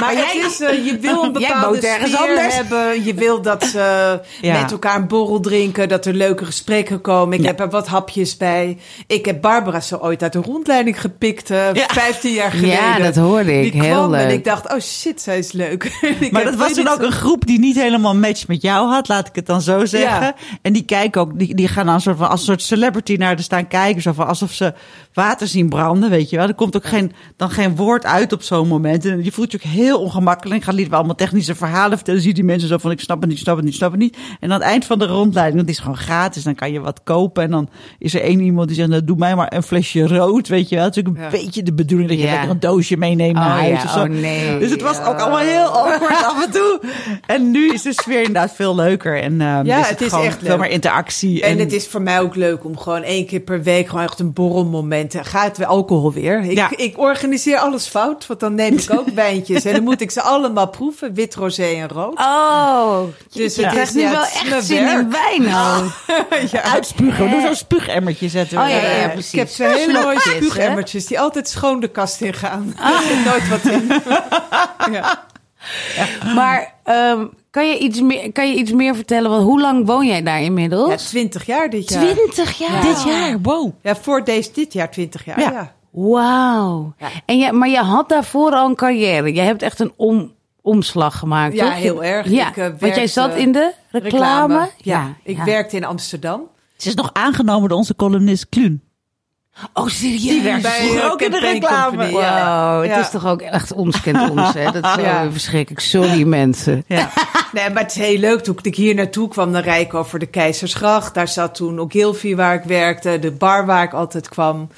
Maar het is, eh, je wil een Jij bepaalde sfeer anders. hebben. Je wil dat ze Ja. met elkaar een borrel drinken. Dat er leuke gesprekken komen. Ik Ja. heb er wat hapjes bij. Ik heb Barbara zo ooit uit de rondleiding gepikt. eh, Ja. 15 jaar geleden. Ja, dat hoorde ik. Die Heel kwam en leuk. ik dacht, oh shit, zij is leuk. Maar dat was toen niet ook een groep die niet helemaal match met jou had, laat ik het dan zo zeggen. En die kijken ook, die, die gaan dan soort van als een soort celebrity naar de staan kijken, zo van alsof ze water zien branden, weet je wel. Er komt ook geen, dan geen woord uit op zo'n moment. En je voelt je ook heel ongemakkelijk. Ik ga liever allemaal technische verhalen vertellen. Dan zie je die mensen zo van, ik snap het niet, ik snap het niet, ik snap het niet. En aan het eind van de rondleiding, want die is gewoon gratis, dan kan je wat kopen. En dan is er één iemand die zegt, nou, doe mij maar een flesje rood, weet je wel. Het is ook een Ja. beetje de bedoeling dat je Ja. lekker een doosje meeneemt naar Oh huis ja, of zo. oh nee. Dus het was ook allemaal heel awkward af en toe. En nu is de sfeer inderdaad veel leuker. En ehm, Ja, is het is gewoon echt veel meer interactie. En het is voor mij ook leuk om gewoon één keer per week gewoon echt een borrelmoment. Gaat weer alcohol weer? Ik, ik organiseer alles fout, want dan neem ik ook wijntjes. En dan moet ik ze allemaal proeven. Wit, rosé en rood. Oh, Dus je het krijgt is- nu ja, wel echt mijn zin in wijn. Oh. uitspugen. Doe zo'n spuugemmertje zetten. Oh, ja, ja, ja, precies. Ik heb zo'n hele mooie spuugemmertjes die altijd schoon de kast in gaan. Er zit nooit wat in. ja. Maar ehm, kan, je iets meer, kan je iets meer vertellen? Want hoe lang woon jij daar ja, inmiddels? 20 jaar dit jaar. 20 jaar. Dit jaar, wow. Ja, voor deze, dit jaar 20 jaar. Ja. Wauw. Ja. En jij, maar je had daarvoor al een carrière. Je hebt echt een om, omslag gemaakt, Ja, toch? heel erg. Ja, Ik, eh, want jij zat in de reclame. Ja, ik ja. werkte in Amsterdam. Ze is nog aangenomen door onze columnist Kluun. Oh, serieus? Die werkt Bij, ook in de reclame. Wow, ja. het Ja. is toch ook echt ons kent ons, hè? Dat is zo Ja. verschrikkelijk. Sorry, mensen. Ja. Nee, maar het is heel leuk. Toen ik hier naartoe kwam naar Rijk over de Keizersgracht. Daar zat toen ook Gilvy waar ik werkte. De bar waar ik altijd kwam.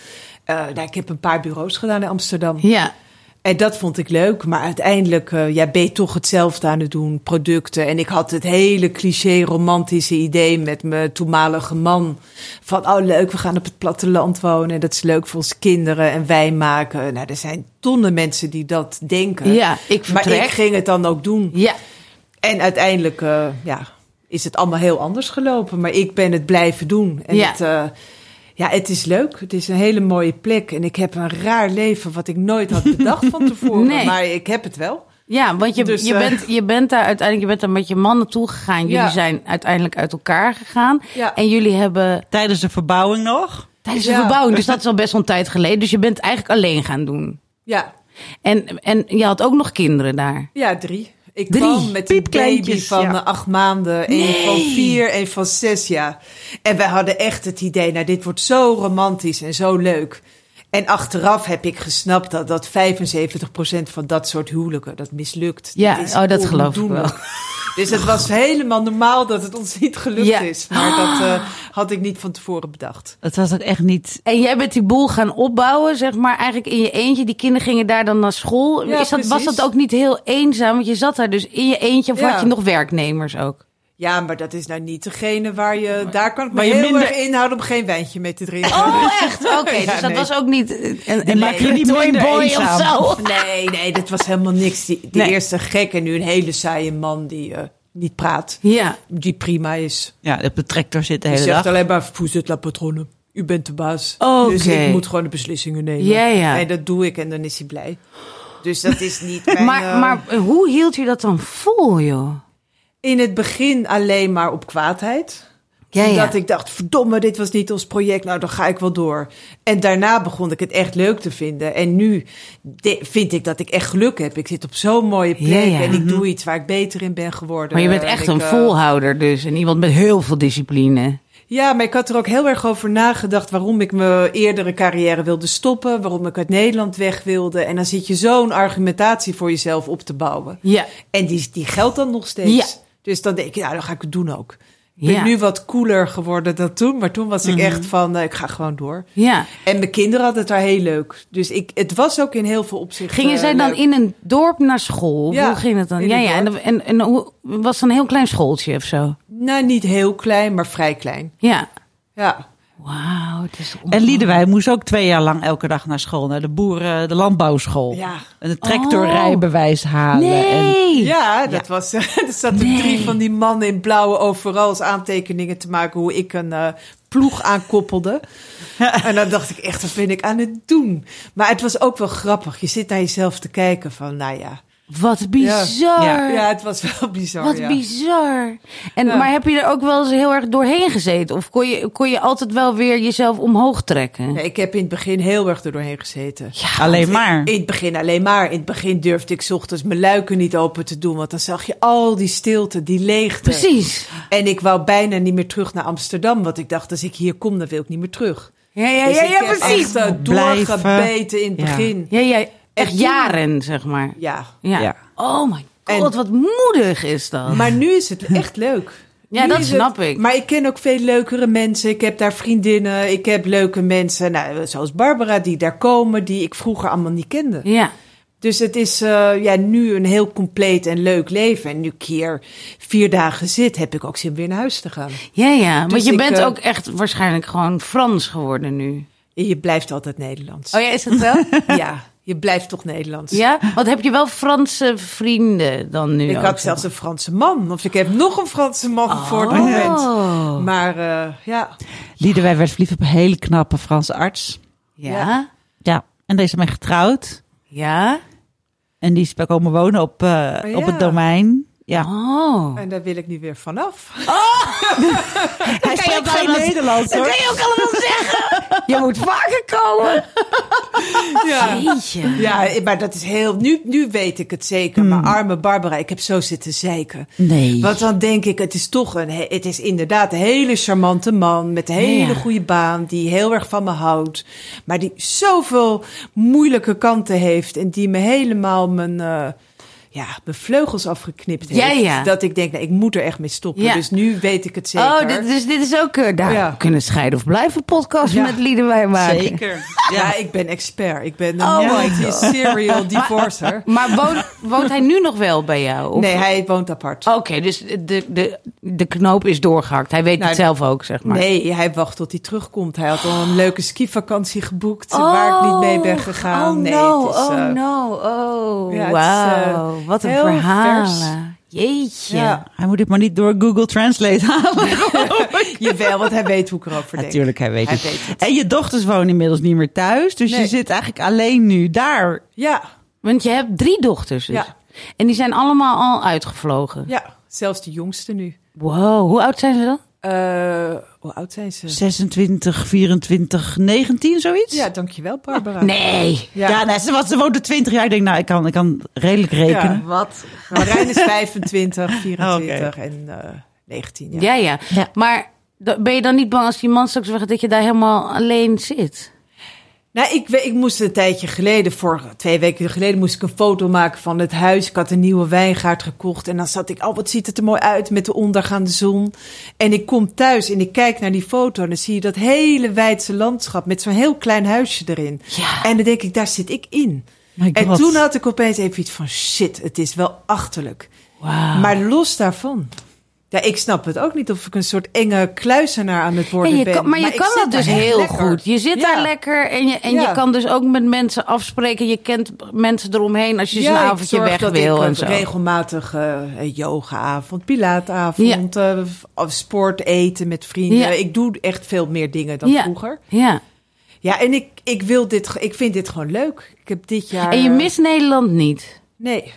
Eh, nou, ik heb een paar bureaus gedaan in Amsterdam. Ja, En dat vond ik leuk. Maar uiteindelijk eh, ja, ben je toch hetzelfde aan het doen. Producten. En ik had het hele cliché romantische idee met mijn toenmalige man. Van, oh leuk, we gaan op het platteland wonen. Dat is leuk voor onze kinderen. En wij maken. Nou, er zijn tonnen mensen die dat denken. ja ik maar vertrek. ik ging het dan ook doen. Ja, En uiteindelijk eh, ja, is het allemaal heel anders gelopen. Maar ik ben het blijven doen. En Ja. het, ja, het is leuk. Het is een hele mooie plek. En ik heb een raar leven wat ik nooit had bedacht van tevoren. Nee. Maar ik heb het wel. ja want je, Dus, je, eh, bent, je bent daar uiteindelijk je bent daar met je man naartoe gegaan. Jullie Ja. zijn uiteindelijk uit elkaar gegaan. Ja. En jullie hebben Tijdens de verbouwing nog. tijdens de Ja. verbouwing, dus dat is al best wel een tijd geleden. Dus je bent eigenlijk alleen gaan doen. Ja, En, en je had ook nog kinderen daar. ja drie. Ik Drie kwam met een baby van ja. eh, acht maanden. Een Nee. van vier, een van zes jaar. En wij hadden echt het idee, nou dit wordt zo romantisch en zo leuk. En achteraf heb ik gesnapt dat, dat 75% van dat soort huwelijken, dat mislukt. Ja, is oh, dat geloof ik wel. Dus het was helemaal normaal dat het ons niet gelukt Ja. is. Maar dat eh, had ik niet van tevoren bedacht. Het was ook echt niet... En jij bent die boel gaan opbouwen, zeg maar, eigenlijk in je eentje. Die kinderen gingen daar dan naar school. Ja, is dat, was dat ook niet heel eenzaam? Want je zat daar dus in je eentje. Of Ja. had je nog werknemers ook? Ja, maar dat is nou niet degene waar je... Daar kan ik me heel minder- erg inhouden om geen wijntje mee te drinken. Oh, echt? Oké, Ja, dus dat nee. was ook niet een, een, een maak je niet minder boy of zo. Nee, nee, dat was helemaal niks. Die, die Nee. eerste gek en nu een hele saaie man die eh, niet praat. Ja, Die prima is. Ja, op de tractor zit de Die hele zegt dag. alleen maar, vous êtes la patronne. U bent de baas. Oké. Dus ik moet gewoon de beslissingen nemen. Ja, ja. En dat doe ik en dan is hij blij. Dus dat is niet mijn... maar, eh, maar hoe hield je dat dan vol, joh? In het begin alleen maar op kwaadheid. Ja, ja. Dat ik dacht, verdomme, dit was niet ons project. Nou, dan ga ik wel door. En daarna begon ik het echt leuk te vinden. En nu vind ik dat ik echt geluk heb. Ik zit op zo'n mooie plek Ja, en ik doe iets waar ik beter in ben geworden. Maar je bent En echt ik, een eh, volhouder dus. En iemand met heel veel discipline. Ja, maar ik had er ook heel erg over nagedacht waarom ik mijn eerdere carrière wilde stoppen. Waarom ik uit Nederland weg wilde. En dan zit je zo'n argumentatie voor jezelf op te bouwen. Ja. En die, die geldt dan nog steeds. Ja. Dus dan denk ik, nou, dan ga ik het doen ook. Ik ben Ja. nu wat cooler geworden dan toen. Maar toen was ik echt van, eh, ik ga gewoon door. Ja. En mijn kinderen hadden het daar heel leuk. Dus ik, het was ook in heel veel opzichten Gingen zij dan leuk. in een dorp naar school? Ja, hoe ging het dan? Ja, ja. En, en, en hoe was het een heel klein schooltje of zo? Nou, niet heel klein, maar vrij klein. Ja. Ja. Wauw, het is En Liedewij moest ook twee jaar lang elke dag naar school. Naar de boeren, de landbouwschool. Ja. En de tractorrijbewijs halen. En, Nee. Ja, dat was. er zaten Nee. drie van die mannen in blauwe overals aantekeningen te maken hoe ik een eh, ploeg aankoppelde. En dan dacht ik echt, wat ben ik aan het doen? Maar het was ook wel grappig. Je zit naar jezelf te kijken van, nou ja. Wat bizar. Ja. Ja, het was wel bizar. Wat ja. bizar. En, Ja. Maar heb je er ook wel eens heel erg doorheen gezeten? Of kon je, kon je altijd wel weer jezelf omhoog trekken? Nee, ik heb in het begin heel erg er doorheen gezeten. alleen maar. In het begin alleen maar. In het begin durfde ik 's ochtends mijn luiken niet open te doen. Want dan zag je al die stilte, die leegte. Precies. En ik wou bijna niet meer terug naar Amsterdam. Want ik dacht, als ik hier kom, dan wil ik niet meer terug. Ja, ja, Dus ja, ik ja heb precies. echt, Blijven. doorgebeten in het Ja. begin. Ja, ja, echt jaren, zeg maar. Ja. Ja. Ja. Oh my En- god, wat moedig is dat. Maar nu is het echt leuk. Ja, Nu dat snap het- ik. Maar ik ken ook veel leukere mensen. Ik heb daar vriendinnen. Ik heb leuke mensen. Nou, zoals Barbara, die daar komen. Die ik vroeger allemaal niet kende. Ja. Dus het is eh, ja, nu een heel compleet en leuk leven. En nu ik hier vier dagen zit, heb ik ook zin weer naar huis te gaan. Ja, ja. Want Dus je ik, bent eh, ook echt waarschijnlijk gewoon Frans geworden nu. Je blijft altijd Nederlands. Oh ja, is dat wel? Ja, je blijft toch Nederlands. ja? Want heb je wel Franse vrienden dan nu Ik ook, had zelfs een Franse man. Of ik heb nog een Franse man voor het Oh. moment. Maar eh, ja, Liedewij werd verliefd op een hele knappe Franse arts. Ja? Ja. En deze is mij getrouwd. Ja? En die is bij komen wonen op, eh, ja. op het domein. Ja. Oh. en daar wil ik nu weer vanaf. Hij spreekt geen Nederlands Dat hoor. kan je ook allemaal zeggen. Je moet vaker komen. Ja. Jeetje. Ja, maar dat is heel. Nu, nu weet ik het zeker. Maar arme Barbara, ik heb zo zitten zeiken. Nee. Want dan denk ik, het is toch een. he- Het is inderdaad een hele charmante man. Met een hele Ja. goede baan. Die heel erg van me houdt. Maar die zoveel moeilijke kanten heeft. En die me helemaal mijn. eh, ja, mijn vleugels afgeknipt heeft. Ja, ja. Dat ik denk, nou, ik moet er echt mee stoppen. Ja. Dus nu weet ik het zeker. Oh, dit, dus dit is ook... eh, daar Ja. we kunnen scheiden of blijven podcast Ja. met Liedewij maken. Zeker. Ja, ik ben expert. Ik ben een Oh my multi-serial divorcer. Maar woont, woont hij nu nog wel bij jou? Of- Nee, hij woont apart. Oké, dus de, de, de knoop is doorgehakt. Hij weet Nou, het zelf ook, zeg maar. Nee, hij wacht tot hij terugkomt. Hij had al een leuke skivakantie geboekt waar ik niet mee ben gegaan. Oh nee, no, het is, oh eh, no, oh, Ja, het is, wauw. eh, Wat een heel verhalen. Jeetje. Ja. Hij moet dit maar niet door Google Translate halen. Jawel, want hij weet hoe ik erover denk. Natuurlijk, hij weet Hij het. weet het. En je dochters wonen inmiddels niet meer thuis. Dus je zit eigenlijk alleen nu daar. Ja, Want je hebt drie dochters dus. Ja. En die zijn allemaal al uitgevlogen. ja, zelfs de jongste nu. Wow, hoe oud zijn ze dan? Eh, hoe oud zijn ze? 26, 24, 19, zoiets? Ja, dankjewel Barbara. Nee. Ja, Ja, nou, ze, was, ze woonde 20 jaar. Ik denk, nou, ik kan, ik kan redelijk rekenen. Wat? Marijn is 25, 24 Oké. en eh 19. Ja. Ja, ja. Ja. Maar ben je dan niet bang als die man straks zegt dat je daar helemaal alleen zit? Nou, ik, ik moest een tijdje geleden, voor twee weken geleden, moest ik een foto maken van het huis. Ik had een nieuwe wijngaard gekocht. En dan zat ik, oh, wat ziet het er mooi uit met de ondergaande zon. En ik kom thuis en ik kijk naar die foto. En dan zie je dat hele wijdse landschap met zo'n heel klein huisje erin. Ja. En dan denk ik, daar zit ik in. En toen had ik opeens even iets van, shit, het is wel achterlijk. Wauw. Maar los daarvan. Ja, ik snap het ook niet of ik een soort enge kluisenaar aan het worden ben. kan, maar je kan dat dus heel lekker. goed. Je zit Ja. daar lekker en, je, en Ja. je kan dus ook met mensen afspreken. Je kent mensen eromheen als je Ja, een avondje weg dat wil ik en zo. regelmatig een yogaavond, pilaatavond, eh, sport, eten met vrienden. Ja. Ik doe echt veel meer dingen dan vroeger. Ja. Ja, en ik, ik wil dit, ik vind dit gewoon leuk. Ik heb dit jaar. En je mist Nederland niet. Nee.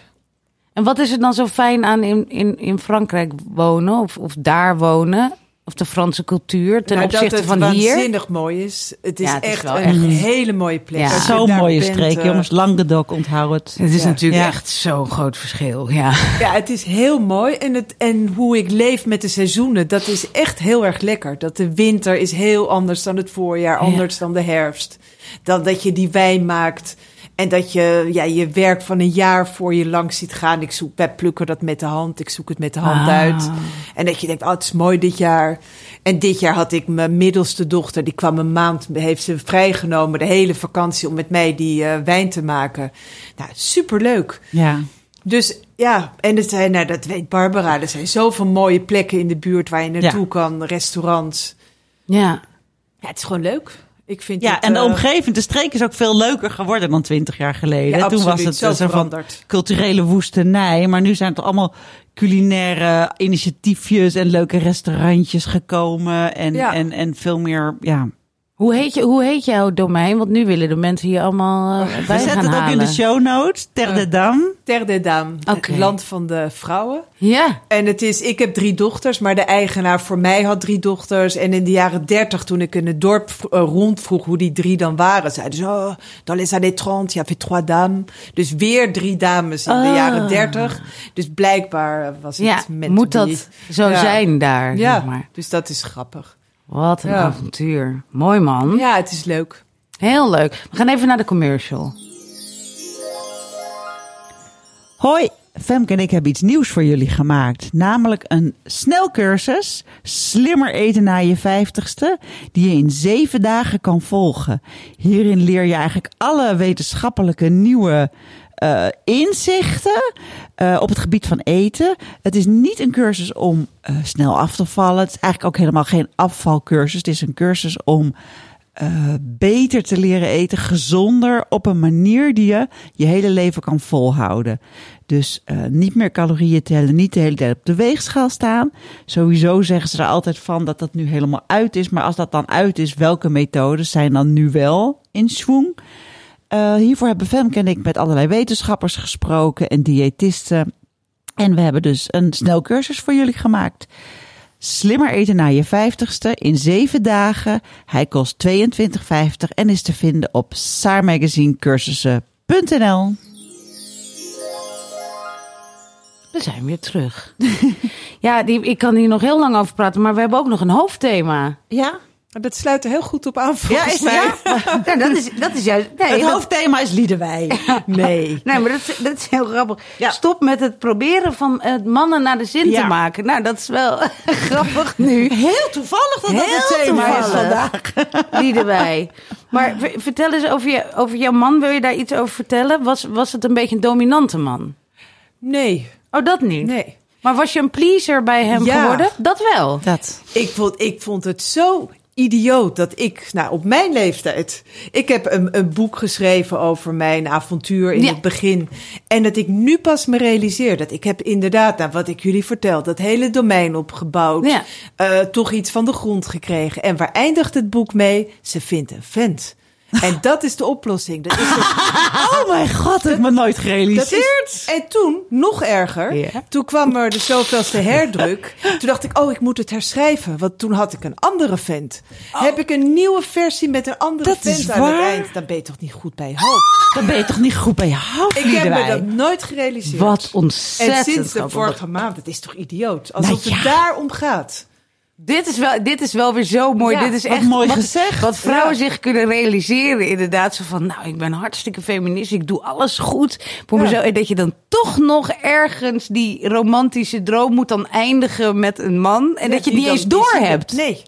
En wat is er dan zo fijn aan in, in, in Frankrijk wonen of, of daar wonen? Of de Franse cultuur ten Nou, dat opzichte het van hier? waanzinnig mooi is. Het is Ja, het is echt wel een echt- hele mooie plek. Ja. Zo'n mooie bent, streek, eh, jongens. Languedoc, onthoud het. Het is Ja. natuurlijk Ja. echt zo'n groot verschil. Ja. Ja, het is heel mooi. En, het, en hoe ik leef met de seizoenen, dat is echt heel erg lekker. Dat de winter is heel anders dan het voorjaar, anders dan de herfst. Dan dat je die wijn maakt. En dat je ja, je werk van een jaar voor je langs ziet gaan. Ik zoek, plukken dat met de hand. Ik zoek het met de hand Ah. uit. En dat je denkt, oh, het is mooi dit jaar. En dit jaar had ik mijn middelste dochter. Die kwam een maand, heeft ze vrijgenomen. De hele vakantie om met mij die eh, wijn te maken. Nou, superleuk. Ja. Dus ja, en het zijn, nou, dat weet Barbara, er zijn zoveel mooie plekken in de buurt waar je naartoe Ja. kan, restaurants. ja. Ja, het is gewoon leuk. Ik vind Ja, het, en de eh, omgeving, de streek is ook veel leuker geworden dan twintig jaar geleden. Ja, Toen was het zo eh, van culturele woestenij. Maar nu zijn er allemaal culinaire initiatiefjes en leuke restaurantjes gekomen. En, Ja. en, en veel meer, ja. Hoe, heet je, hoe heet jouw domein? Want nu willen de mensen hier allemaal uh, We bij zetten gaan het ook halen. in de show notes. Ter de Dam. Ter de Dame, Oké. het land van de vrouwen. Ja. En het is, ik heb drie dochters, maar de eigenaar voor mij had drie dochters. En in de jaren dertig, toen ik in het dorp eh, rondvroeg hoe die drie dan waren, zeiden ze, oh, dans les années 30, il y avait trois dames. Dus weer drie dames in de Ah. jaren dertig. Dus blijkbaar was het Ja, met moet dat zo Ja. zijn daar? Ja, zeg maar. dus dat is grappig. Wat een Ja. avontuur. Mooi man. Ja, het is leuk. Heel leuk. We gaan even naar de commercial. Hoi, Femke en ik hebben iets nieuws voor jullie gemaakt. Namelijk een snelcursus Slimmer eten na je vijftigste. Die je in zeven dagen kan volgen. Hierin leer je eigenlijk alle wetenschappelijke nieuwe eh, inzichten eh, op het gebied van eten. Het is niet een cursus om eh, snel af te vallen. Het is eigenlijk ook helemaal geen afvalcursus. Het is een cursus om beter te leren eten, gezonder, op een manier die je je hele leven kan volhouden. Dus niet meer calorieën tellen, niet de hele tijd op de weegschaal staan. Sowieso zeggen ze er altijd van dat dat nu helemaal uit is. Maar als dat dan uit is, welke methodes zijn dan nu wel in swing? Eh, hiervoor hebben Femke en ik met allerlei wetenschappers gesproken en diëtisten. En we hebben dus een snelcursus voor jullie gemaakt. Slimmer eten na je vijftigste in zeven dagen. Hij kost 22,50 en is te vinden op saarmagazinecursussen.nl. We zijn weer terug. ja, die, ik kan hier nog heel lang over praten, maar we hebben ook nog een hoofdthema. Ja, Dat sluit er heel goed op aan volgens is- mij. ja. Ja, dat, is, dat is juist... Nee, het dat- hoofdthema is Liedewij. Nee. Nee, maar dat, is- dat is heel grappig. Ja. Stop met het proberen van het mannen naar de zin Ja. te maken. Nou, dat is wel grappig nu. Heel toevallig dat dat het thema is vandaag. Die erbij. Maar ver- vertel eens over, je, over jouw man. Wil je daar iets over vertellen? Was, was het een beetje een dominante man? Nee. Oh, dat niet? Nee. Maar was je een pleaser bij hem Ja. geworden? Dat wel. Dat. Ik vond, ik vond het zo idioot dat ik, nou op mijn leeftijd, ik heb een, een boek geschreven over mijn avontuur in Ja. het begin. En dat ik nu pas me realiseer dat ik heb inderdaad, nou, wat ik jullie vertel, dat hele domein opgebouwd, Ja. eh, toch iets van de grond gekregen. En waar eindigt het boek mee? Ze vindt een vent. En dat is de oplossing. Dat is het Oh mijn god, dat heb ik me nooit Dat gerealiseerd. is, en toen, nog erger, toen kwam er de zoveelste herdruk. Toen dacht ik, oh, ik moet het herschrijven. Want toen had ik een andere vent. Heb ik een nieuwe versie met een andere Oh. Dat vent aan het eind. Dan ben je toch niet goed bij je hoofd. Dan ben je toch niet goed bij je hoofd, Ik heb me dat nooit gerealiseerd. Wat ontzettend En sinds de vorige maand, het is toch idioot? Alsof Nou ja. het daarom gaat. Dit is, wel, dit is wel weer zo mooi. Ja, dit is echt mooi wat, gezegd. Wat vrouwen Ja. zich kunnen realiseren. Inderdaad, zo van, nou, ik ben hartstikke feminist. Ik doe alles goed voor Ja. mezelf. En dat je dan toch nog ergens die romantische droom moet dan eindigen met een man. En dat je het niet eens door hebt. Nee.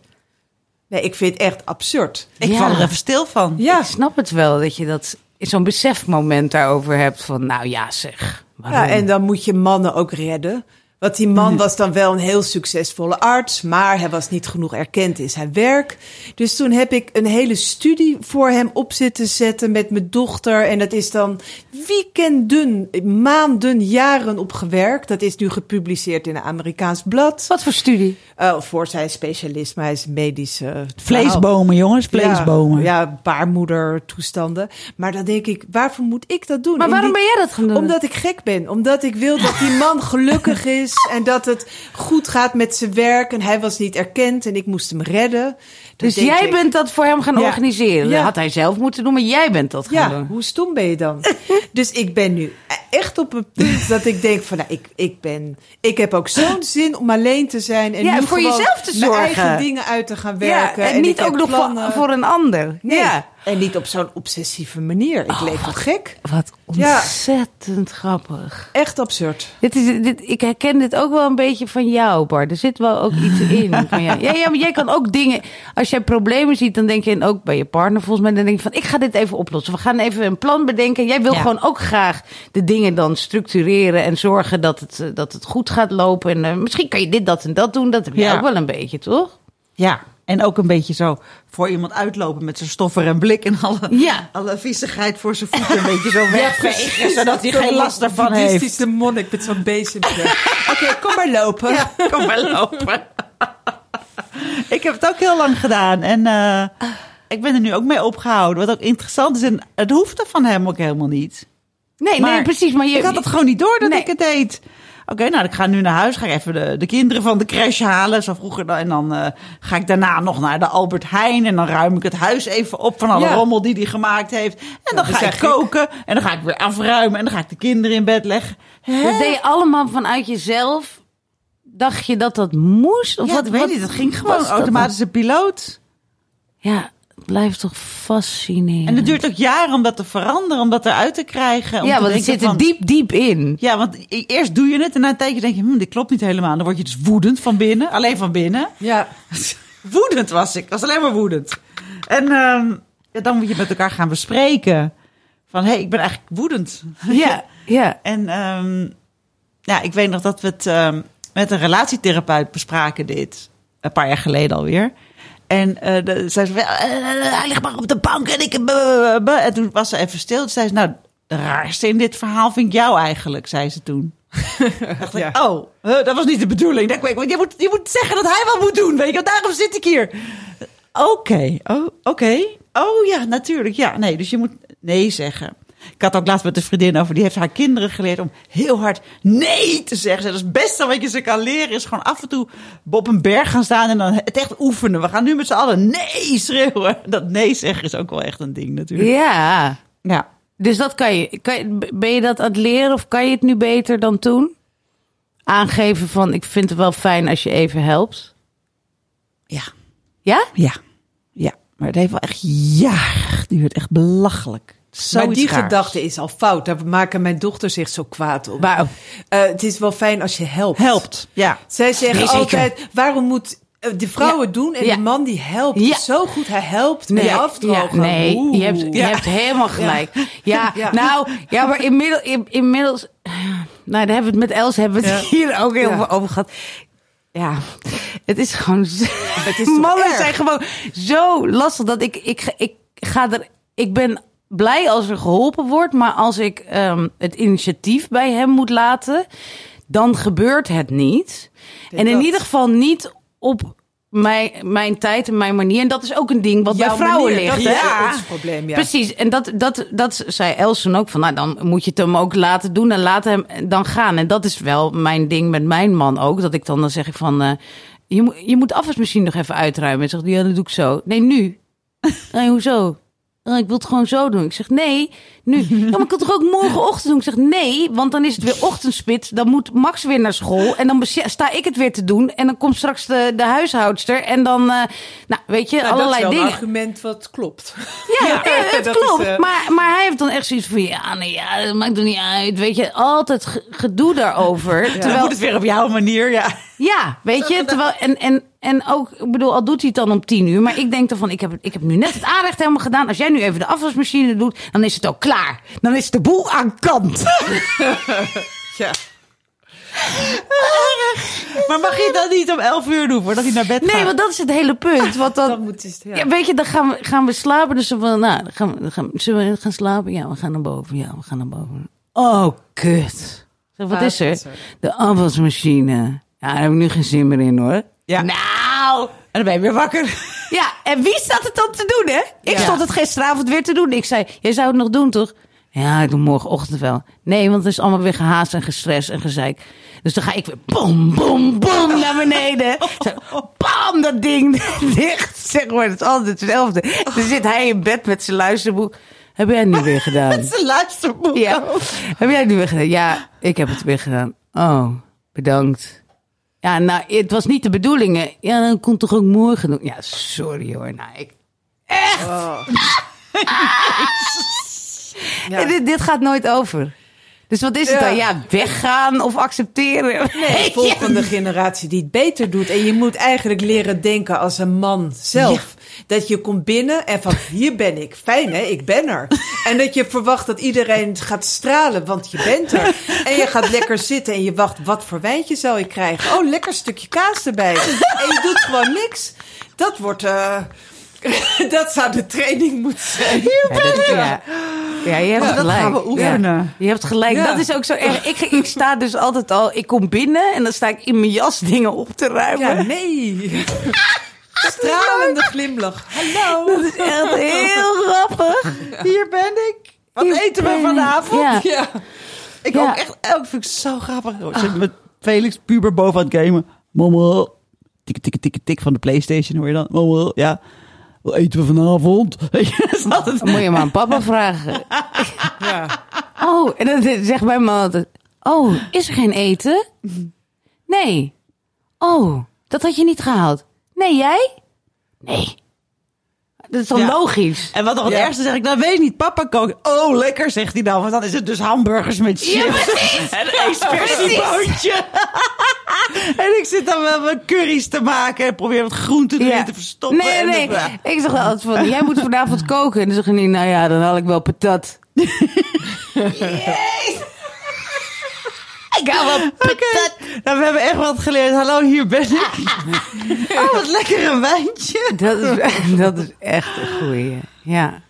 Nee, ik vind het echt absurd. Ik val er even stil van. Ja. Ik snap het wel, dat je dat zo'n besefmoment daarover hebt. Van, nou ja, zeg. Waarom? Ja, en dan moet je mannen ook redden. Want die man was dan wel een heel succesvolle arts, maar hij was niet genoeg erkend in zijn werk. Dus toen heb ik een hele studie voor hem op zitten zetten met mijn dochter. En dat is dan weekenden, maanden, jaren op gewerkt. Dat is nu gepubliceerd in een Amerikaans blad. Wat voor studie? Uh, voor zijn specialisme, hij is medisch. uh, Vleesbomen, jongens, vleesbomen. Ja, ja, baarmoedertoestanden. Maar dan denk ik, waarvoor moet ik dat doen? Maar waarom die- ben jij dat gaan doen? omdat ik gek ben. Omdat ik wil dat die man gelukkig is. En dat het goed gaat met zijn werk. En hij was niet erkend en ik moest hem redden. Dus denk jij ik, bent dat voor hem gaan Ja. organiseren. Dat had hij zelf moeten doen, maar jij bent dat gaan doen. hoe stom ben je dan? dus ik ben nu echt op een punt dat ik denk van, nou, ik, ik ben, ik heb ook zo'n zin om alleen te zijn en Ja, voor jezelf te mijn zorgen. eigen dingen uit te gaan werken. en, niet ook nog voor, een ander. Nee, Ja. en niet op zo'n obsessieve manier. Ik leef wel gek. Wat Ja. ontzettend grappig. Echt absurd. Dit is, dit, ik herken dit ook wel een beetje van jou, Bart. Er zit wel ook iets in van jou. Ja, ja, maar jij kan ook dingen... Als jij problemen ziet, dan denk je... En ook bij je partner volgens mij, dan denk je van... Ik ga dit even oplossen. We gaan even een plan bedenken. Jij wil Ja. gewoon ook graag de dingen dan structureren... en zorgen dat het, eh, dat het goed gaat lopen. En eh, misschien kan je dit, dat en dat doen. Dat heb Ja. ook wel een beetje, toch? Ja, en ook een beetje zo voor iemand uitlopen met zijn stoffer en blik en alle, Ja. alle viezigheid voor zijn voeten een beetje zo wegvegen, zodat hij geen last ervan heeft. de monnik met zo'n bezempje. Oké, kom maar lopen. Kom maar lopen. ik heb het ook heel lang gedaan en eh, ik ben er nu ook mee opgehouden. Wat ook interessant is, en het hoefde van hem ook helemaal niet. Nee, nee, precies. Maar je, ik had het gewoon niet door dat Nee. ik het deed. Oké, nou, ik ga nu naar huis. Ga ik even de, de kinderen van de crash halen. Zo vroeger. dan. En dan eh, ga ik daarna nog naar de Albert Heijn. En dan ruim ik het huis even op van alle Ja. rommel die hij gemaakt heeft. En dan ga ik koken. En dan ga ik weer afruimen. En dan ga ik de kinderen in bed leggen. Hè? Dat deed je allemaal vanuit jezelf. Dacht je dat dat moest? Of Ja, wat, weet wat niet. Dat ging gewoon dat automatische piloot. Ja, het blijft toch fascinerend. En het duurt ook jaren om dat te veranderen. Om dat eruit te krijgen. Om ja, te want het zit er diep, diep in. Ja, want eerst doe je het en na een tijdje denk je, hm, dit klopt niet helemaal. Dan word je dus woedend van binnen, alleen van binnen. Ja. woedend was ik, was alleen maar woedend. En ja, dan moet je met elkaar gaan bespreken. Van, hé, hey, ik ben eigenlijk woedend. Ja, ja. En ehm, ja, ik weet nog dat we het ehm, met een relatietherapeut bespraken dit. Een paar jaar geleden alweer. En eh de, zei ze eh, hij ligt maar op de bank en ik... eh. En toen was ze even stil. Toen zei ze, nou, de raarste in dit verhaal vind ik jou eigenlijk, zei ze toen. dacht ik, oh, dat was niet de bedoeling. Ik denk, je, moet, je moet zeggen dat hij wel moet doen, weet je. want Daarom zit ik hier. Oké, oh, oké. Oh ja, natuurlijk. Ja, nee, dus je moet nee zeggen. Ik had ook laatst met een vriendin over, die heeft haar kinderen geleerd om heel hard nee te zeggen. Dat is het beste wat je ze kan leren, is gewoon af en toe op een berg gaan staan en dan het echt oefenen. We gaan nu met z'n allen nee schreeuwen. Dat nee zeggen is ook wel echt een ding natuurlijk. Ja. Ja. Dus dat kan je, kan je. Ben je dat aan het leren of kan je het nu beter dan toen? Aangeven van, ik vind het wel fijn als je even helpt. Ja. Ja? Ja. Ja. Maar het heeft wel echt jaren geduurd. Echt belachelijk. Maar die raars. gedachte is al fout. Daar maken mijn dochter zich zo kwaad op. Maar, Eh, het is wel fijn als je helpt. Helpt. Ja. Zij zeggen Nee, altijd, waarom moet eh, de vrouwen Ja. doen en Ja. de man die helpt Ja. zo goed. Hij helpt Nee, afdrogen. nee, Oeh. je hebt, je hebt helemaal gelijk. Ja, nou, ja, maar inmiddels, in- inmiddels, nou, daar hebben we het met Els hebben we het hier ook heel veel over gehad. Ja, het is gewoon, Het is mannen erg? zijn gewoon zo lastig dat ik, ik, ik ga er, ik ben blij als er geholpen wordt, maar als ik ehm, het initiatief bij hem moet laten, dan gebeurt het niet. En in dat. ieder geval niet op mijn, mijn tijd en mijn manier. En dat is ook een ding wat Jouw bij vrouwen manier, ligt. dat is hè? ons probleem, ja. Precies, en dat, dat, dat zei Elson ook van, nou dan moet je het hem ook laten doen en laat hem dan gaan. En dat is wel mijn ding met mijn man ook, dat ik dan, dan zeg ik van, eh, je, moet je moet afwasmachine nog even uitruimen. En zegt ja dat doe ik zo. Nee, nu. nee, hoezo? "Oh, ik wil het gewoon zo doen. Ik zeg, nee, nu. Ja, maar ik kan het toch ook morgenochtend doen? Ik zeg, nee, want dan is het weer ochtendspits. Dan moet Max weer naar school. En dan sta ik het weer te doen. En dan komt straks de, de huishoudster. En dan, eh, nou, weet je, Nou, allerlei dat is wel dingen. een argument wat klopt. Ja, Ja, het dat klopt. is, eh, maar, maar hij heeft dan echt zoiets van... Ja, nee, ja, dat maakt er niet uit. Weet je, altijd ge- gedoe daarover. Terwijl, moet het weer op jouw manier, ja. ja, weet je, terwijl... En, en, en ook, ik bedoel, al doet hij het dan om tien uur... maar ik denk dan van, ik heb, ik heb nu net het aanrecht helemaal gedaan. Als jij nu even de afwasmachine doet, dan is het ook klaar. Dan is de boel aan kant. Ja. Maar mag je dan niet om 11 uur doen voordat hij naar bed gaat? Nee, want dat is het hele punt. Want dan, Dan moet het, ja. Ja, weet je, dan gaan we, gaan we slapen. Dus van, nou, dan gaan we, gaan, we- zullen we gaan slapen? Ja, we gaan naar boven. Ja, we gaan naar boven. Oh, kut. Zeg, wat Ah, is dat is er. De afwasmachine. Ja, daar heb ik nu geen zin meer in, hoor. Ja. Nou, En dan ben je weer wakker. ja, en wie staat het dan te doen, hè? Ik Ja. stond het gisteravond weer te doen. Ik zei, jij zou het nog doen, toch? Ja, ik doe morgenochtend wel. Nee, want het is allemaal weer gehaast en gestrest en gezeik. Dus dan ga ik weer bom, bom, bom naar beneden. Zo, bam, dat ding dicht. Zeg maar, het is altijd hetzelfde. Dan zit hij in bed met zijn luisterboek. Heb jij het nu weer gedaan? Zijn luisterboek. Ja. Heb jij het nu weer gedaan? Ja, ik heb het weer gedaan. Oh, bedankt. Ja, nou, het was niet de bedoeling. hè. Ja, dan komt toch ook morgen doen. Ja, sorry hoor. Nou, ik... Ja. Dit, dit gaat nooit over. Dus wat is het dan? Ja, weggaan of accepteren? Nee, volgende generatie die het beter doet. En je moet eigenlijk leren denken als een man zelf. Dat je komt binnen en van hier ben ik. Fijn hè, ik ben er. En dat je verwacht dat iedereen gaat stralen, want je bent er. En je gaat lekker zitten en je wacht, wat voor wijntje zou ik krijgen? Oh, lekker stukje kaas erbij. En je doet gewoon niks. Dat wordt... eh, dat zou de training moeten zijn. Ja, dat- ja. Ja, je hebt dat gelijk. gaan we oefenen. Ja, je hebt gelijk. Ja. Dat is ook zo erg. Ik, ik sta dus altijd al... Ik kom binnen en dan sta ik in mijn jas dingen op te ruimen. Ja, nee. Stralende glimlach. Hallo. Dat is echt heel grappig. Hier ben ik. Wat Hier eten we ik. vanavond? Ja. Ja. Ik Ja. ook echt, elk vind ik zo grappig. Ik zit met Felix puber boven aan het gamen. Mama, tik, tik, tik, tik van de Playstation hoor je dan. Mama, ja. Wat eten we vanavond? Dan moet je maar aan papa vragen. Ja. Oh, en dan zegt mijn man altijd... Oh, is er geen eten? Nee. Oh, dat had je niet gehaald. Nee, jij? Nee. Dat is dan Ja. logisch. En wat nog het Ja. ergste zeg ik, dan weet ik niet, papa kookt. Oh, lekker, zegt hij dan. Want dan is het dus hamburgers met chips. en een expressieboontje. en ik zit dan wel mijn curry's te maken en probeer wat groenten erin te verstoppen. Nee, en nee. Ik zeg altijd van, jij moet vanavond koken. En dan zeggen die, nou ja, dan haal ik wel patat. Ik haal wel patat. Nou, we hebben echt wat geleerd. Hallo, hier ben ik. oh, wat lekker een wijntje. Dat is, dat is echt een goeie. Ja.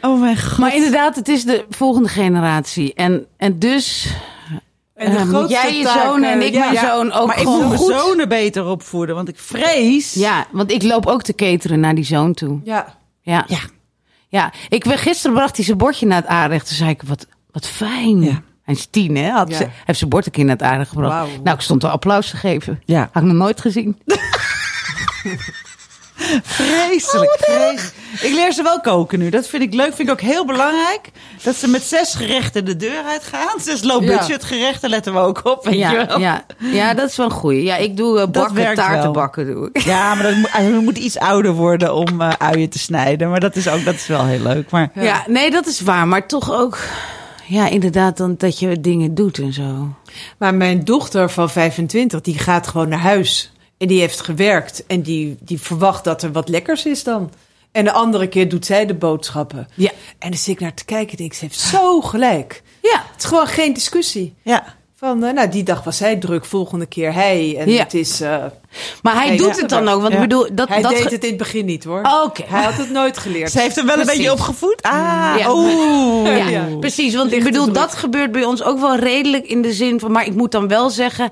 Oh mijn god. Maar inderdaad, het is de volgende generatie. En, en dus En de moet jij je taak, zoon en ik ja. mijn zoon ook maar ik gewoon moet mijn zonen beter opvoeden, want ik vrees. Ja, want ik loop ook te cateren naar die zoon toe. Ja. Ja. Ja. Ja, ik gisteren bracht hij zijn bordje naar het aanrecht. Toen zei ik, wat, wat fijn. Ja. Hij is tien, hè? Had ze, heeft zijn bord een keer naar het aanrecht gebracht. Nou, ik stond er applaus te geven. Ja. Had ik nog nooit gezien. Vreselijk, vreselijk. Ik leer ze wel koken nu. Dat vind ik leuk. Vind ik ook heel belangrijk. Dat ze met zes gerechten de deur uitgaan. Zes low Ja. budget gerechten letten we ook op. Weet je Ja, wel? ja, ja, dat is wel een goeie. Ja, ik doe uh, bakken, taarten wel. bakken. Doe ik. Ja, maar dat moet, iets ouder worden om eh, uien te snijden. Maar dat is ook dat is wel heel leuk. Maar Ja. nee, dat is waar. Maar toch ook, ja, inderdaad, dan, dat je dingen doet en zo. Maar mijn dochter van 25, die gaat gewoon naar huis. En die heeft gewerkt. En die, die verwacht dat er wat lekkers is dan. En de andere keer doet zij de boodschappen. Ja. En dan zit ik naar te kijken en denk ik, ze heeft zo gelijk. Ja, Het is gewoon geen discussie. ja. Van, eh, nou, die dag was zij druk, volgende keer hij. En Ja. het is... eh, maar hij doet ja. het dan ook. Want Ja. ik bedoel, dat, hij dat deed het in het begin niet, hoor. Oh, Oké. Hij had het nooit geleerd. Ze heeft hem wel een beetje opgevoed. Ah, Ja. oeh. Ja, precies. Want ik bedoel, dat gebeurt bij ons ook wel redelijk in de zin van... Maar ik moet dan wel zeggen...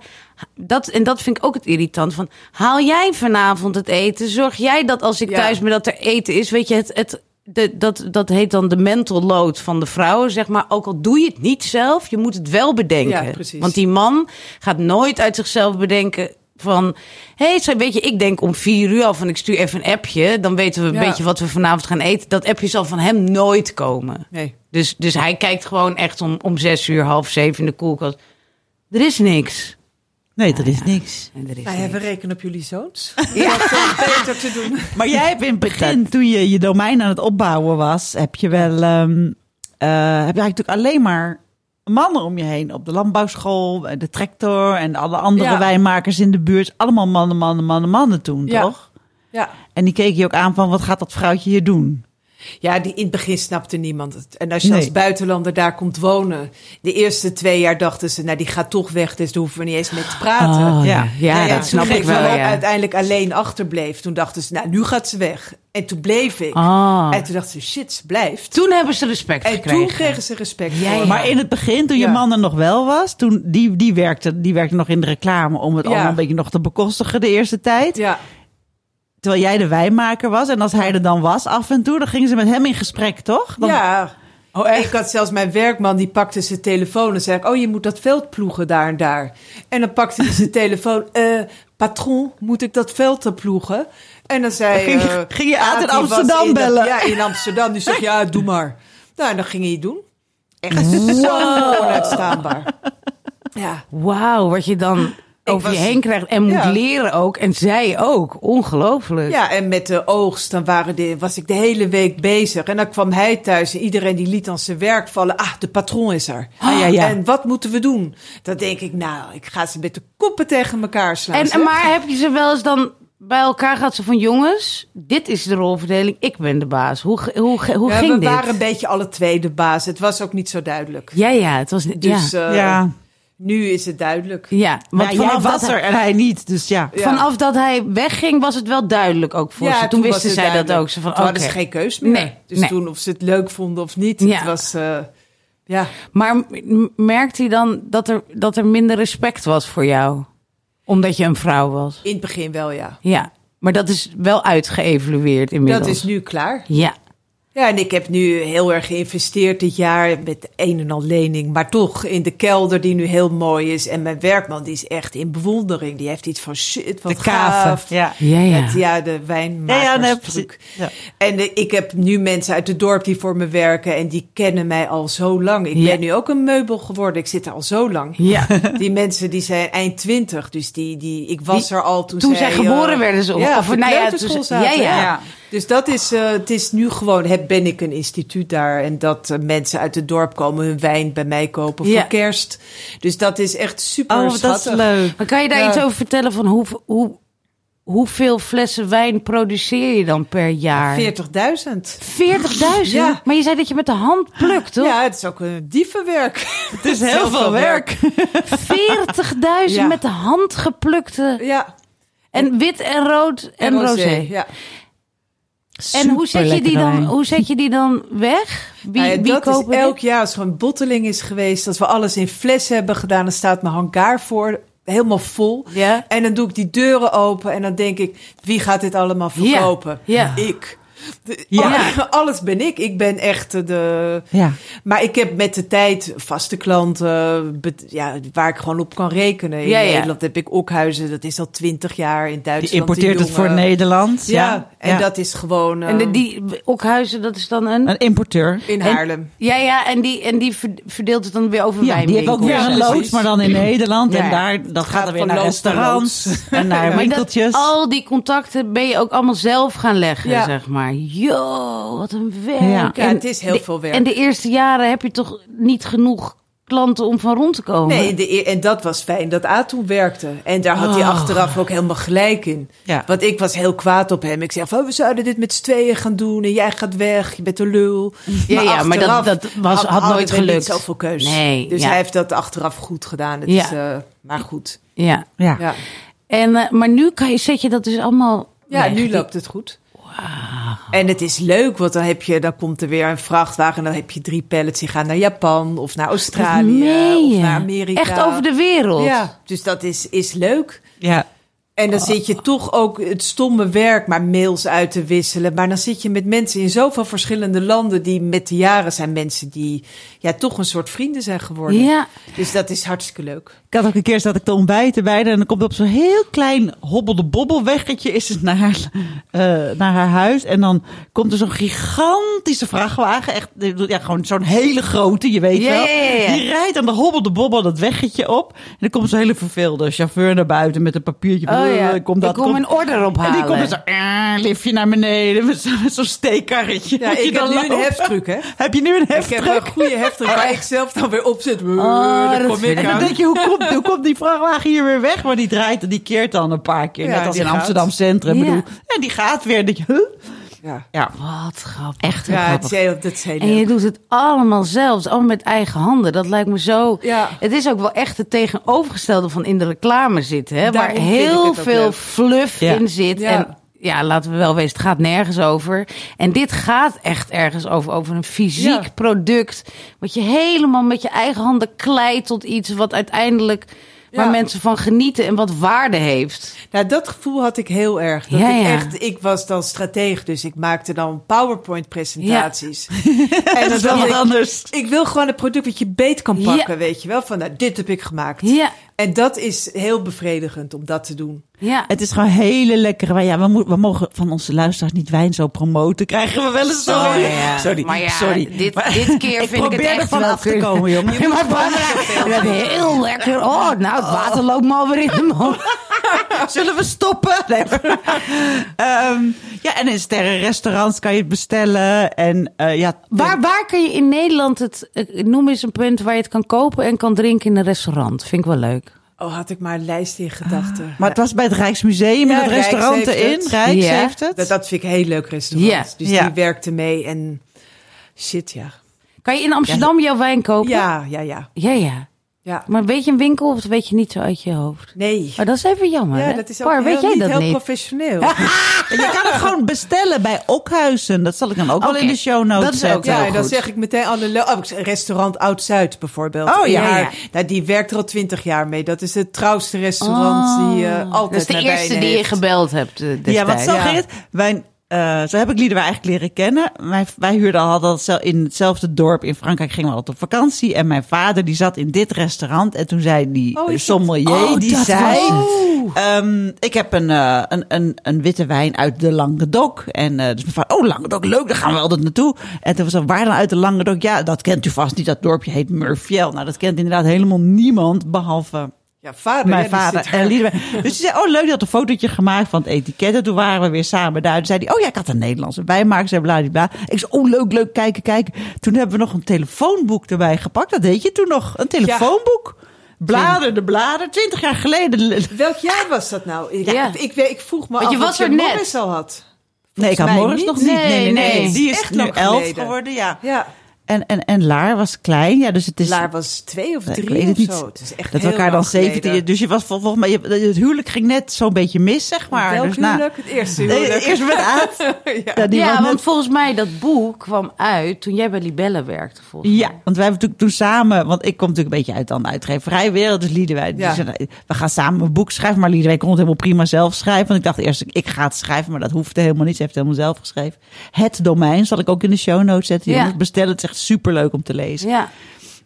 Dat, en dat vind ik ook het irritant van... Haal jij vanavond het eten? Zorg jij dat als ik Ja. thuis ben dat er eten is? Weet je, het, het, de, dat, dat heet dan de mental load van de vrouwen, zeg maar. Ook al doe je het niet zelf, je moet het wel bedenken. Ja. Want die man gaat nooit uit zichzelf bedenken van... Hé, hey, weet je, ik denk om vier uur af en ik stuur even een appje. Dan weten we een Ja. beetje wat we vanavond gaan eten. Dat appje zal van hem nooit komen. Nee. Dus, dus hij kijkt gewoon echt om, om zes uur, half zeven in de koelkast. Er is niks. Nee, dat is niks. En er is Wij niks. hebben rekenen op jullie zoons. Ja. Dat is beter te doen. Maar jij hebt in het begin, toen je je domein aan het opbouwen was, heb je wel, ehm, eh, heb je eigenlijk natuurlijk alleen maar mannen om je heen. Op de landbouwschool, de tractor en alle andere Ja. wijnmakers in de buurt. Allemaal mannen, mannen, mannen, mannen toen, Ja. toch? Ja. En die keek je ook aan van, wat gaat dat vrouwtje hier doen? Ja, die, in het begin snapte niemand het. En als je Nee. als buitenlander daar komt wonen... de eerste twee jaar dachten ze... nou, die gaat toch weg, dus daar hoeven we niet eens mee te praten. Oh, ja, Ja. ja, dat snap toen ik wel. Ja. uiteindelijk alleen achterbleef... toen dachten ze, nou, nu gaat ze weg. En toen bleef ik. Ah. En toen dachten ze, shit, ze blijft. Toen hebben ze respect En gekregen. toen kregen ze respect Ja. Maar in het begin, toen je man er nog wel was, toen, die, die, werkte, die werkte nog in de reclame om het Ja. allemaal een beetje nog te bekostigen de eerste tijd. Ja, Terwijl jij de wijnmaker was. En als hij er dan was af en toe, dan gingen ze met hem in gesprek, toch? Dan- ja. Oh, echt? Ik had zelfs mijn werkman, die pakte zijn telefoon en zei ik, oh, je moet dat veld ploegen daar en daar. En dan pakte hij zijn telefoon, eh, patron, moet ik dat veld dan ploegen? En dan zei... Ging- eh, ging je uit in Amsterdam in dat- bellen? ja, in Amsterdam. Die zegt, ja, doe maar. Nou, en dan ging hij het doen. Echt zo onuitstaanbaar. Ja. Wauw, wat je dan over je heen krijgt en moet Ja. leren ook. En zij ook. Ongelooflijk. Ja, en met de oogst, dan waren de, was ik de hele week bezig. En dan kwam hij thuis en iedereen die liet dan zijn werk vallen. Ah, de patroon is er. Ah, ja, ja. En wat moeten we doen? Dan denk ik, nou, ik ga ze met de koppen tegen elkaar slaan. En, zeg. maar heb je ze wel eens dan bij elkaar gehad? Zo van jongens, dit is de rolverdeling. Ik ben de baas. Hoe, hoe, hoe ja, ging we dit? waren een beetje alle twee de baas. Het was ook niet zo duidelijk. Ja, ja, het was Dus ja. eh, ja. Nu is het duidelijk. Ja, Maar want jij vanaf was dat, er en hij niet, dus ja. Ja. vanaf dat hij wegging was het wel duidelijk ook voor ze. Toen, wisten zij dat ook. Ze van, Toen hadden ze geen keus meer. Nee, dus nee. toen of ze het leuk vonden of niet. Ja. Het was, eh, ja. Maar merkt hij dan dat er, dat er minder respect was voor jou? Omdat je een vrouw was? In het begin wel, ja. Ja, maar dat is wel uitgeëvalueerd inmiddels. Dat is nu klaar. Ja, Ja, en ik heb nu heel erg geïnvesteerd dit jaar met een en al lening. Maar toch in de kelder die nu heel mooi is. En mijn werkman die is echt in bewondering. Die heeft iets van shit, wat De kaven. gaaf. Ja. ja, ja. Het- ja, de wijnmakers Ja, ja. Ja. En ik heb nu mensen uit het dorp die voor me werken. En die kennen mij al zo lang. Ik Ja. ben nu ook een meubel geworden. Ik zit er al zo lang. Ja. Die mensen die zijn eind twintig. Dus die, die, ik was Die- er al toen, toen zij, zij geboren eh, werden ze, of- Ja, of- of nou ja, toen ze- zaten, ja, ja. Dus dat is, eh, het is nu gewoon, heb, ben ik een instituut daar. En dat eh, mensen uit het dorp komen hun wijn bij mij kopen Ja. voor kerst. Dus dat is echt super Oh, dat is leuk. Maar kan je daar Ja. iets over vertellen van hoe, hoe, hoeveel flessen wijn produceer je dan per jaar? 40.000. 40.000? Ja. Maar je zei dat je met de hand plukt, toch? Ja, het is ook een dievenwerk. Het is heel veel werk. 40.000 Ja. met de hand geplukte. Ja. En wit en rood en, rosé. Ja. En hoe zet, je die dan, wijn. hoe zet je die dan weg? Wie, Nou ja, wie dat is kopen elk dit? jaar als er een botteling is geweest, als we alles in flessen hebben gedaan, dan staat mijn hangaar voor helemaal vol. Ja. En dan doe ik die deuren open en dan denk ik, wie gaat dit allemaal verkopen? Ja. Ik. De- Ja. al- Alles ben ik. Ik ben echt eh, de. Ja. Maar ik heb met de tijd vaste klanten bet- ja, waar ik gewoon op kan rekenen. In Ja, ja. Nederland heb ik Okhuizen, dat is al twintig jaar. In Duitsland. Die importeert die het voor Nederland. Ja, Ja, en ja. dat is gewoon. eh, En de, die Okhuizen, dat is dan een... Een importeur. in en- Haarlem. Ja, ja, en die, en die ver- verdeelt het dan weer over Ja, die heeft ook weer een loods, maar dan in Nederland. Ja. En daar, dat gaat dan weer naar restaurants en naar Ja. Maar dat, winkeltjes. al die contacten ben je ook allemaal zelf gaan leggen, Ja. zeg maar. Yo, wat een werk. Ja. Ja, En het is heel de- veel werk. En de eerste jaren heb je toch niet genoeg klanten om van rond te komen? Nee, de, e- en dat was fijn dat A toen werkte. En daar had hij Oh. achteraf ook helemaal gelijk in. Ja. Want ik was heel kwaad op hem. Ik zei van, oh, we zouden dit met z'n tweeën gaan doen. En jij gaat weg, je bent een lul. Ja, ja, maar dat- dat was- had nooit niet gelukt. zoveel keus. Nee, dus ja. hij heeft dat achteraf goed gedaan. Het Ja. is, eh, maar goed. Ja. ja. Ja, En, eh, maar nu kan je, zet je dat dus allemaal ja weg. nu loopt het goed. En het is leuk, want dan, heb je, dan komt er weer een vrachtwagen... en dan heb je drie pallets die gaan naar Japan of naar Australië of naar Amerika. Echt over de wereld. Ja, dus dat is, is leuk. ja. En dan zit je toch ook het stomme werk, maar mails uit te wisselen. Maar dan zit je met mensen in zoveel verschillende landen die met de jaren zijn mensen die ja toch een soort vrienden zijn geworden. Ja. Dus dat is hartstikke leuk. Ik had ook een keer dat ik te ontbijten bij haar en dan komt op zo'n heel klein hobbelde bobbel weggetje is het naar haar, eh, naar haar huis en dan komt er zo'n gigantische vrachtwagen, echt ja, gewoon zo'n hele grote, je weet wel. Die rijdt aan de hobbelde bobbel dat weggetje op en dan komt zo'n hele verveelde chauffeur naar buiten met een papiertje. Oh ja, Eh, komt dat, ik kom een order ophalen. En die komt er zo, eh, liftje naar beneden met zo'n steekkarretje. Ja, ik heb dan nu een heftruck, hè? Heb je nu een Ik heb heftruck? een goede heftruck waar ik zelf dan weer op zit. Oh, dat kom ik En dan denk je, hoe komt, hoe komt die vrachtwagen hier weer weg? Maar die draait en die keert dan een paar keer. Net als in. Amsterdam Centrum. Bedoel. En die gaat weer. Huh? Ja, Ja. Wat grappig. Echt ja grappig. is heel, dat is heel En je doet het allemaal zelf, allemaal met eigen handen. Dat lijkt me zo. Ja. Het is ook wel echt het tegenovergestelde van in de reclame zitten, hè? waar Daarom heel veel leuk. fluff Ja. in zit. Ja. En ja, laten we wel wezen, het gaat nergens over. En dit gaat echt ergens over, over een fysiek Ja. product. Wat je helemaal met je eigen handen kleidt tot iets wat uiteindelijk waar Ja. mensen van genieten en wat waarde heeft. Nou, dat gevoel had ik heel erg. Dat Ja, ik ja. echt, ik was dan strateeg, dus ik maakte dan PowerPoint-presentaties. En Dat is wel ik, anders. ik wil gewoon een product wat je beet kan Ja. pakken, weet je wel? Van, nou, dit heb ik gemaakt. En dat is heel bevredigend om dat te doen. ja. Het is gewoon hele lekkere wijn. Ja, we, mo- we mogen van onze luisteraars niet wijn zo promoten. Krijgen we wel eens zo. Oh, ja. Sorry, Maar ja, sorry. dit, Maar- dit keer ik vind ik het probeer echt van wel af te komen, jongen. Ja, maar is heel lekker. Oh, nou, het water loopt me alweer in de mond. Zullen we stoppen? Nee. Ehm, ja, en in sterrenrestaurants kan je het bestellen. En eh, ja, Waar, waar kun je in Nederland het... eh, Noem eens een punt waar je het kan kopen en kan drinken in een restaurant. Vind ik wel leuk. Oh, had ik maar een lijst in gedachten. Maar het was bij het Rijksmuseum Ja, en het Rijks restaurant erin. het. Rijks Ja. heeft het. dat, dat vind ik een heel leuk restaurant. Ja. Dus Ja. die werkte mee en shit, ja. Kan je in Amsterdam jouw wijn kopen? Ja, ja, ja. Ja, ja. Ja. Maar weet je een winkel of weet je niet zo uit je hoofd? Nee. Maar dat is even jammer. Ja, hè? dat is ook heel, weet jij niet dat heel niet? professioneel. En je kan het gewoon bestellen bij Okhuizen. Dat zal ik dan ook wel in de show notes dat is ook zetten. Ja, dan goed. zeg ik meteen alle... le- Oh, restaurant Oud-Zuid bijvoorbeeld. Oh, ja, Ja, ja. Nou, die werkt er al twintig jaar mee. Dat is het trouwste restaurant die eh, altijd Dat is de eerste die je gebeld hebt destijds. Ja, want zo Ja. ging het. Wij, eh, zo heb ik Lieden eigenlijk leren kennen. Wij, wij huurden zel- in hetzelfde dorp in Frankrijk gingen we altijd op vakantie. En mijn vader die zat in dit restaurant. En toen zei die Oh, sommelier, Oh, die zei... ehm, ik heb een, eh, een, een, een witte wijn uit de Languedoc. En eh, dus mijn vader, oh Languedoc, leuk, daar gaan we altijd naartoe. En toen was er, waar dan uit de Languedoc? Ja, dat kent u vast niet. Dat dorpje heet Murfiel. Nou, dat kent inderdaad helemaal niemand, behalve Ja, vader. mijn ja, vader en. Dus die zei, oh leuk, die had een fotootje gemaakt van het etiket. En toen waren we weer samen daar. Toen zei hij, oh ja, ik had een Nederlandse wijnmaker. Zei bladibla. Ik zei, oh leuk, leuk, kijken, kijken. Toen hebben we nog een telefoonboek erbij gepakt. Dat deed je toen nog, een telefoonboek. Bladen, de bladen, twintig jaar geleden. Welk jaar was dat nou? Ik, Ja. ik, ik, vroeg me Want af je was je er net. Morris al had. Nee, ik had Morris nog niet. Nee, nee, nee. Nee, Die is echt nu elf geleden. geworden, ja. Ja, En, en, en Laar was klein, ja, dus het is... Laar was twee of Ik drie weet het of niet. zo. Het is echt dat we elkaar dan lang geleden. 17... Dus je was vol- volgens mij... je- Het huwelijk ging net zo'n beetje mis, zeg maar. Welk dus na- huwelijk? Het eerste huwelijk. eerst met Aad. ja. Ja, net- want volgens mij dat boek kwam uit toen jij bij Libelle werkte. Volgens Ja, mij. want wij hebben natuurlijk toen samen, want ik kom natuurlijk een beetje uit dan de uitgeverijwereld, dus Liedewij, Ja. nou, we gaan samen een boek schrijven, maar Liedewij kon het helemaal prima zelf schrijven. Want ik dacht eerst, ik ga het schrijven, maar dat hoefde helemaal niet. Ze heeft het helemaal zelf geschreven. Het domein zal ik ook in de show notes zetten. Je Ja. moet bestellen, het echt superleuk om te lezen. Ja.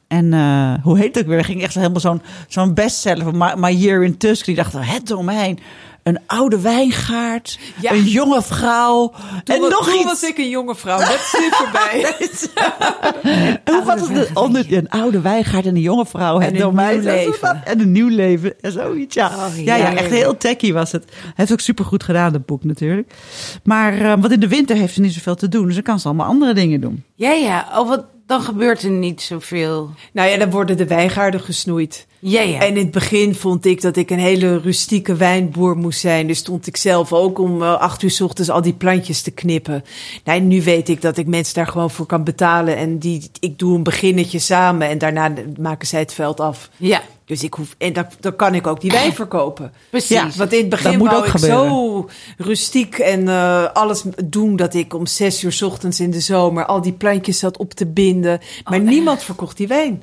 En eh, hoe heet het ook weer? Er ging echt helemaal zo'n zo'n bestseller van My, My Year in Tusk. Die dacht, het domein, een oude wijngaard, Ja. een jonge vrouw Toen, en nog iets. was ik een jonge vrouw. Dat is nu voorbij. Hoe was het? Een, onder, een oude wijngaard en een jonge vrouw. Het En een nieuw leven. En een nieuw leven. En zoiets, ja. Oh, ja, ja, echt heel techy was het. Hij heeft ook supergoed gedaan, dat boek natuurlijk. Maar uh, want in de winter heeft ze niet zoveel te doen. Dus dan kan ze allemaal andere dingen doen. Ja, ja. Oh, wat, dan gebeurt er niet zoveel. Nou ja, dan worden de wijngaarden gesnoeid. Ja, ja. En in het begin vond ik dat ik een hele rustieke wijnboer moest zijn. Dus stond ik zelf ook om uh, acht uur 's ochtends al die plantjes te knippen. Nou, nu weet ik dat ik mensen daar gewoon voor kan betalen. En die, ik doe een beginnetje samen en daarna maken zij het veld af. ja, Dus ik hoef, en dan, dan kan ik ook die wijn verkopen. precies. Ja. Want in het Dat begin moet ook ik gebeuren. zo rustiek en uh, alles doen dat ik om zes uur 's ochtends in de zomer al die plantjes zat op te binden. Maar Oh, niemand verkocht die wijn.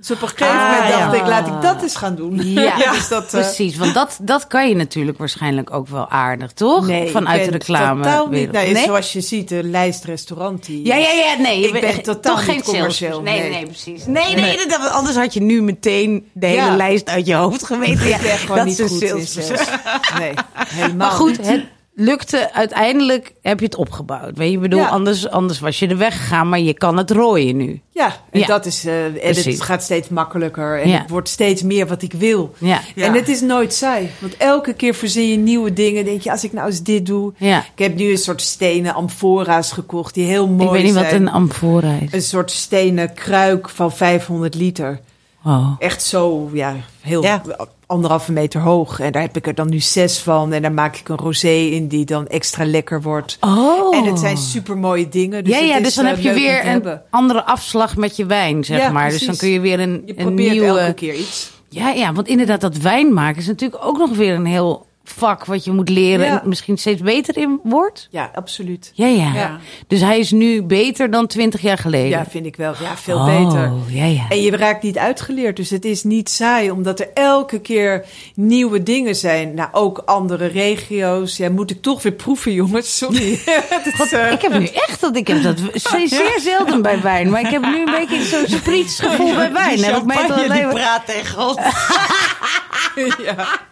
Dus op een gegeven Ah, moment dacht ja. ik, laat ik dat eens gaan doen. Ja, dus dat, uh, precies. Want dat, dat kan je natuurlijk waarschijnlijk ook wel aardig, toch? nee, Vanuit ik de reclame. Totaal niet. Nou, nee? Zoals je ziet, de lijst restaurant die. Ja, ja, ja, nee. je Ik ben bent totaal toch niet geen commercieel, sales. Nee, nee, nee. precies. Nee, nee, nee, dat- anders had je nu meteen de hele Ja. lijst uit je hoofd geweten. Ja, Ik ben gewoon dat niet is goed in sales. sales. Nee, helemaal Maar goed, het lukte uiteindelijk, heb je het opgebouwd. Weet je, ik bedoel, Ja. anders, anders was je er weggegaan, maar je kan het rooien nu. Ja, en Ja. dat is. eh en Precies. het gaat steeds makkelijker. En Ja. het wordt steeds meer wat ik wil. Ja. En het is nooit saai. Want elke keer verzin je nieuwe dingen. Denk je, als ik nou eens dit doe. Ja. Ik heb nu een soort stenen amfora's gekocht. Die heel mooi ik weet niet wat zijn. een amfora is. Een soort stenen kruik van 500 liter. Oh. Echt zo, ja, heel Ja. anderhalve meter hoog. En daar heb ik er dan nu zes van. En daar maak ik een rosé in die dan extra lekker wordt. Oh. En het zijn super mooie dingen. Dus ja, ja, dus dan eh, heb je weer een hebben. andere afslag met je wijn, zeg Ja, maar. Dus dan kun je weer een, Je een probeert nieuwe... elke keer iets. Ja, ja, want inderdaad, dat wijn maken is natuurlijk ook nog weer een heel vak wat je moet leren Ja. en misschien steeds beter in wordt? Ja, absoluut. Ja, ja. Ja. Dus hij is nu beter dan twintig jaar geleden? Ja, vind ik wel. Ja, veel oh, beter. Ja, ja. En je raakt niet uitgeleerd, dus het is niet saai, omdat er elke keer nieuwe dingen zijn. Nou, ook andere regio's. Ja, moet ik toch weer proeven, jongens? Sorry. God, eh, ik heb nu echt dat ik heb dat zeer, zeer zelden bij wijn, maar ik heb nu een beetje zo'n sprietsgevoel bij wijn. Die Heb ik mij alleen praat tegen ons. ja.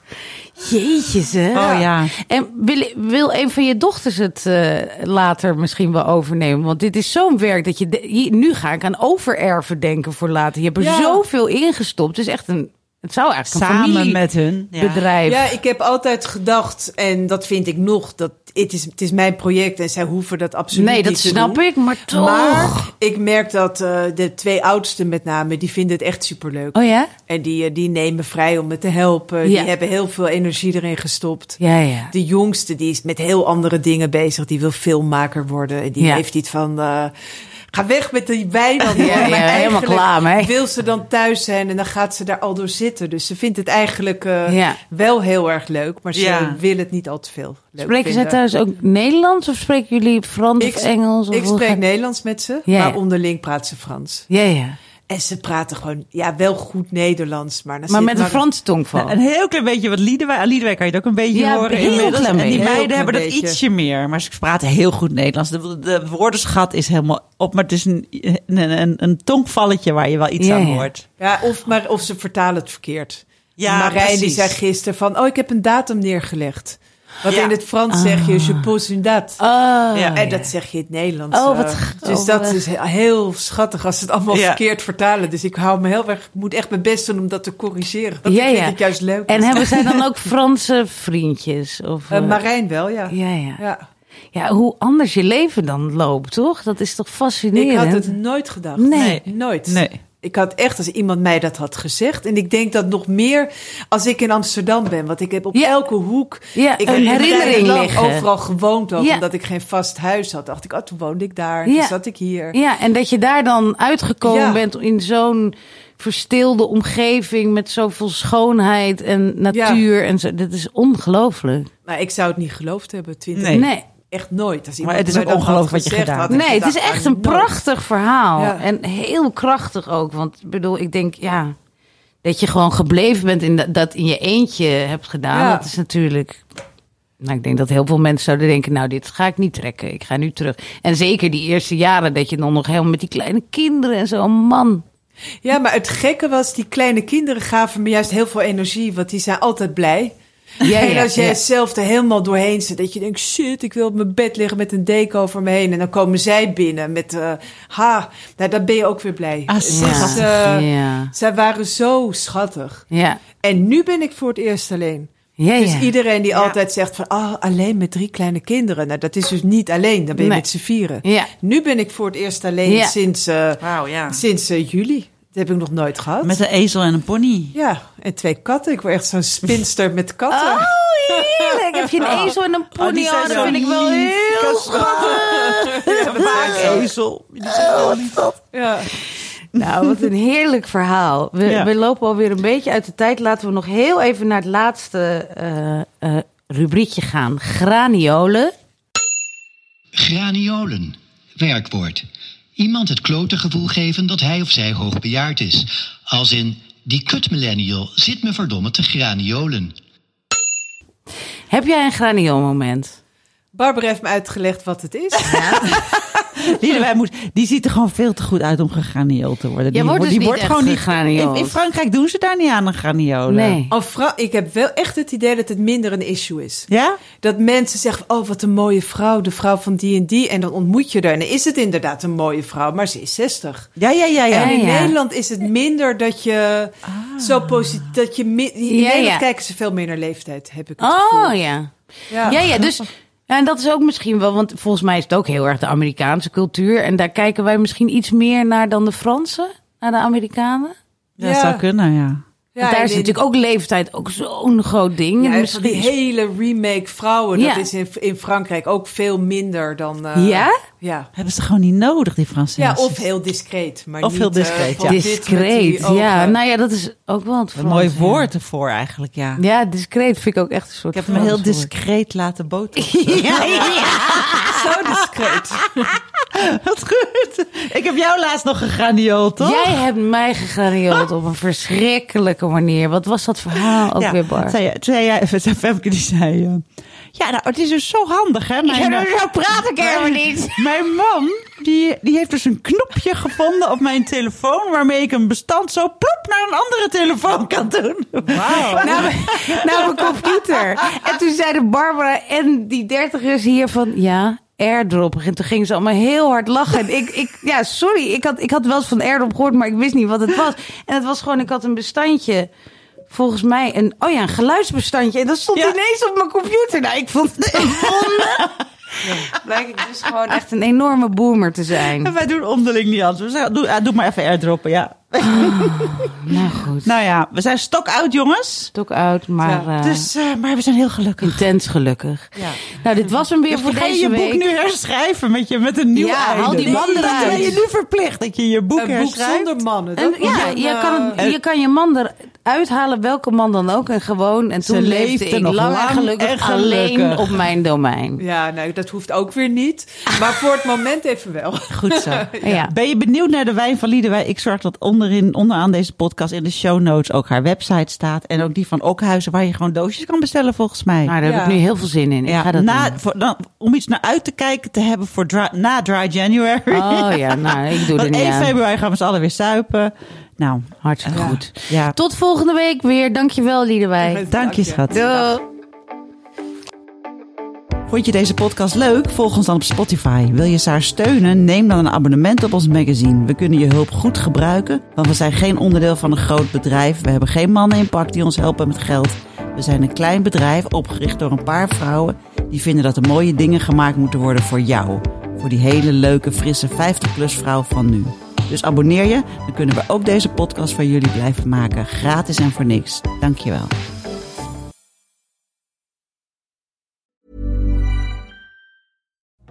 Jeetje, zeg. Oh ja. En wil, wil een van je dochters het eh, later misschien wel overnemen? Want dit is zo'n werk dat je... de- hier, nu ga ik aan overerven denken voor later. Je hebt er Ja. zoveel ingestopt. Het is echt een... Het zou eigenlijk een Samen met hun. Ja. familiebedrijf. ja, ik heb altijd gedacht, en dat vind ik nog, dat het is, het is mijn project en zij hoeven dat absoluut nee, dat niet te snap doen. ik, maar toch. Maar ik merk dat eh, de twee oudste met name, die vinden het echt superleuk. Oh ja? En die, eh, die nemen vrij om me te helpen. Ja. Die hebben heel veel energie erin gestopt. Ja, ja. De jongste die is met heel andere dingen bezig. Die wil filmmaker worden. En die Ja. heeft iets van... eh, ga weg met die wijn. dan. Ja, Maar helemaal klaar mee. Wil ze dan thuis zijn en dan gaat ze daar al door zitten. Dus ze vindt het eigenlijk eh, Ja. wel heel erg leuk. Maar ze Ja. wil het niet al te veel leuk Spreken zij vinden. thuis ook Nederlands of spreken jullie Frans Ik- of Engels? Of Ik spreek gaat- Nederlands met ze. Ja, maar ja. onderling praat ze Frans. Ja, ja. En ze praten gewoon ja, wel goed Nederlands. Maar, met een Franse tongval. Een heel klein beetje wat Liedewijk. Aan Liedewijk kan je het ook een beetje Ja, horen. heel inmiddels. klein en die beetje. Meiden hebben dat beetje. ietsje meer. Maar ze praten heel goed Nederlands. De, de woordenschat is helemaal op. Maar het is een, een, een, een tongvalletje waar je wel iets Ja, aan hoort. Ja, of, maar, of ze vertalen het verkeerd. Ja, Marijn die zei gisteren van... oh, ik heb een datum neergelegd. Want Ja. in het Frans zeg je... je pose une date. Oh, Ja. en dat zeg je in het Nederlands. Oh, wat eh. g- dus oh, dat wat- is he- heel schattig als ze het allemaal Ja. verkeerd vertalen. Dus ik hou me heel erg... Ik moet echt mijn best doen om dat te corrigeren. Ik vind het juist leuk. En hebben zij dan ook Franse vriendjes? Of, eh, Marijn wel, ja. ja, ja. ja. Ja, hoe anders je leven dan loopt, toch? Dat is toch Ik fascinerend? had het nooit gedacht. Nee. Nooit. Nee. Ik had echt, als iemand mij dat had gezegd. En ik denk dat nog meer als ik in Amsterdam ben. Want ik heb op Ja. elke hoek. Ja, ik een herinnering liggen. overal gewoond ook. Ja. Omdat ik geen vast huis had. Dacht ik, oh, toen woonde ik daar. Toen zat ik hier. Ja, en dat je daar dan uitgekomen Ja. bent in zo'n verstilde omgeving met zoveel schoonheid en natuur en zo. Dat is ongelooflijk. Maar ik zou het niet geloofd hebben. 20 Nee. Nee. Echt nooit. Als Maar het is ook ongelooflijk wat je gezegd, gedaan had ik Nee, het is gedacht, echt ah, een nooit. prachtig verhaal. Ja. En heel krachtig ook. Want ik bedoel, ik denk, ja, dat je gewoon gebleven bent in dat, dat in je eentje hebt gedaan. Ja. Dat is natuurlijk. Nou, ik denk dat heel veel mensen zouden denken, nou, dit ga ik niet trekken. Ik ga nu terug. En zeker die eerste jaren dat je dan nog helemaal met die kleine kinderen en zo, man. Ja, maar het gekke was, die kleine kinderen gaven me juist heel veel energie. Want die zijn altijd blij. Ja, en als jij ja. zelf er helemaal doorheen zit, dat je denkt, shit, ik wil op mijn bed liggen met een deken over me heen. En dan komen zij binnen met, eh, ha, nou, dan ben je ook weer blij. Ah, schattig. eh, ja. Zij waren zo schattig. Ja. En nu ben ik voor het eerst alleen. Ja, Dus ja. iedereen die altijd zegt van, ah, alleen met drie kleine kinderen. Nou, dat is dus niet alleen, dan ben je Nee. met z'n vieren. Ja. Nu ben ik voor het eerst alleen Ja. sinds, eh, ja. sinds juli. Dat heb ik nog nooit gehad. Met een ezel en een pony. Ja, en twee katten. Ik word echt zo'n spinster met katten. Oh, heerlijk. Heb je een ezel en een pony? Oh, die zijn Oh, dat vind ik wel heel schattig. Vaak ezel. Ja. Nou, wat een heerlijk verhaal. We, Ja. we lopen alweer een beetje uit de tijd. Laten we nog heel even naar het laatste eh, eh, rubriekje gaan. Graniolen. Graniolen. Werkwoord. Iemand het klote gevoel geven dat hij of zij hoogbejaard is. Als in, die kut millennial zit me verdomme te graniolen. Heb jij een granioolmoment? Barbara heeft me uitgelegd wat het is. Liedewij moet, die ziet er gewoon veel te goed uit om gegranieeld te worden. Die wordt dus die niet wordt gewoon niet gegraniold. In, in Frankrijk doen ze daar niet aan een graniolen. Nee. Oh, vrouw, ik heb wel echt het idee dat het minder een issue is. Ja? Dat mensen zeggen, oh wat een mooie vrouw, de vrouw van die en die. En dan ontmoet je haar. En dan is het inderdaad een mooie vrouw, maar ze is 60. Ja, ja, ja, ja. En in Ja, ja. Nederland is het minder dat je zo positief... Dat je, mi- in Ja, Nederland ja. kijken ze veel meer naar leeftijd, heb ik het gevoel. Oh ja. Ja, ja, dus. Ja, en dat is ook misschien wel, want volgens mij is het ook heel erg de Amerikaanse cultuur. En daar kijken wij misschien iets meer naar dan de Fransen, naar de Amerikanen. Dat Ja. zou kunnen, ja. Want daar is natuurlijk ook leeftijd ook zo'n groot ding. Ja, En en misschien die hele remake vrouwen, Ja. dat is in, in Frankrijk ook veel minder dan... eh, Ja? Ja. Hebben ze gewoon niet nodig, die Fransen. Ja, of heel discreet. Maar Of niet, heel eh, discreet, ja. discreet. Ja, nou ja, dat is ook wel het Een mooi ja. woord ervoor eigenlijk, ja. Ja, discreet vind ik ook echt een soort Ik heb me heel discreet laten botoxen. Ja, ja. Zo discreet. Wat goed. Ik heb jou laatst nog gegraniold, toch? Jij hebt mij gegraniold op een verschrikkelijke manier. Wat was dat verhaal ook weer, Bar? Zei, jij- zei jij, Femke die zei... eh, ja, nou, het is dus zo handig, hè? Mijn, Ja, eh, zo praat ik helemaal niet. Mijn man, die, die heeft dus een knopje gevonden op mijn telefoon... waarmee ik een bestand zo plop naar een andere telefoon kan doen. Naar, mijn- naar mijn computer. En toen zeiden Barbara en die dertigers hier van... Ja, airdrop. En toen gingen ze allemaal heel hard lachen. En ik, ik, ja, sorry. Ik had, ik had wel eens van airdrop gehoord, maar ik wist niet wat het was. En het was gewoon, ik had een bestandje... Volgens mij een, oh ja, een geluidsbestandje. En dat stond Ja. ineens op mijn computer. Nou, ik vond het. Blijk ik dus gewoon echt een enorme boomer te zijn. En wij doen onderling niet anders. We zeggen, doe, ah, doe maar even airdroppen, ja. Nou goed, Nou ja, we zijn stokoud, jongens. stok oud, maar eh, Dus, eh, maar we zijn heel gelukkig. intens gelukkig. Ja. Nou, dit was hem weer Dus voor ga je deze je week. boek nu herschrijven met, je, met een nieuw Ja, einde? haal die man dat eruit. ben je nu verplicht, dat je je boek Een boek herschrijft. zonder mannen. En, ja, je eh, kan, het- je kan je man eruit halen, welke man dan ook. En gewoon, en Ze toen leefde leefde ik nog lang, en lang gelukkig, en gelukkig. alleen op mijn domein. Ja, nou, dat hoeft ook weer niet. Maar voor het moment even wel. Goed zo. Ja. Ben je benieuwd naar de wijn van Liedewij? Ik zorg dat onderin, onderaan deze podcast in de show notes ook haar website staat. En ook die van Okhuizen, waar je gewoon doosjes kan bestellen volgens mij. Nou, daar heb Ja. ik nu heel veel zin in. Ik ja, ga dat na, doen. voor, dan, om iets naar uit te kijken te hebben voor dry- na Dry January. Oh ja, nou, ik doe er niet 1 aan. februari gaan we z'n allen weer suipen. Nou, Hartstikke goed. ja. Tot volgende week weer. Dankjewel, Liedewij. Dank je, schat. Doei. Vond je deze podcast leuk? Volg ons dan op Spotify. Wil je Saar steunen? Neem dan een abonnement op ons magazine. We kunnen je hulp goed gebruiken, want we zijn geen onderdeel van een groot bedrijf. We hebben geen mannen in pak die ons helpen met geld. We zijn een klein bedrijf opgericht door een paar vrouwen die vinden dat er mooie dingen gemaakt moeten worden voor jou. Voor die hele leuke, frisse 50-plus vrouw van nu. Dus abonneer je, dan kunnen we ook deze podcast voor jullie blijven maken. Gratis en voor niks. Dankjewel.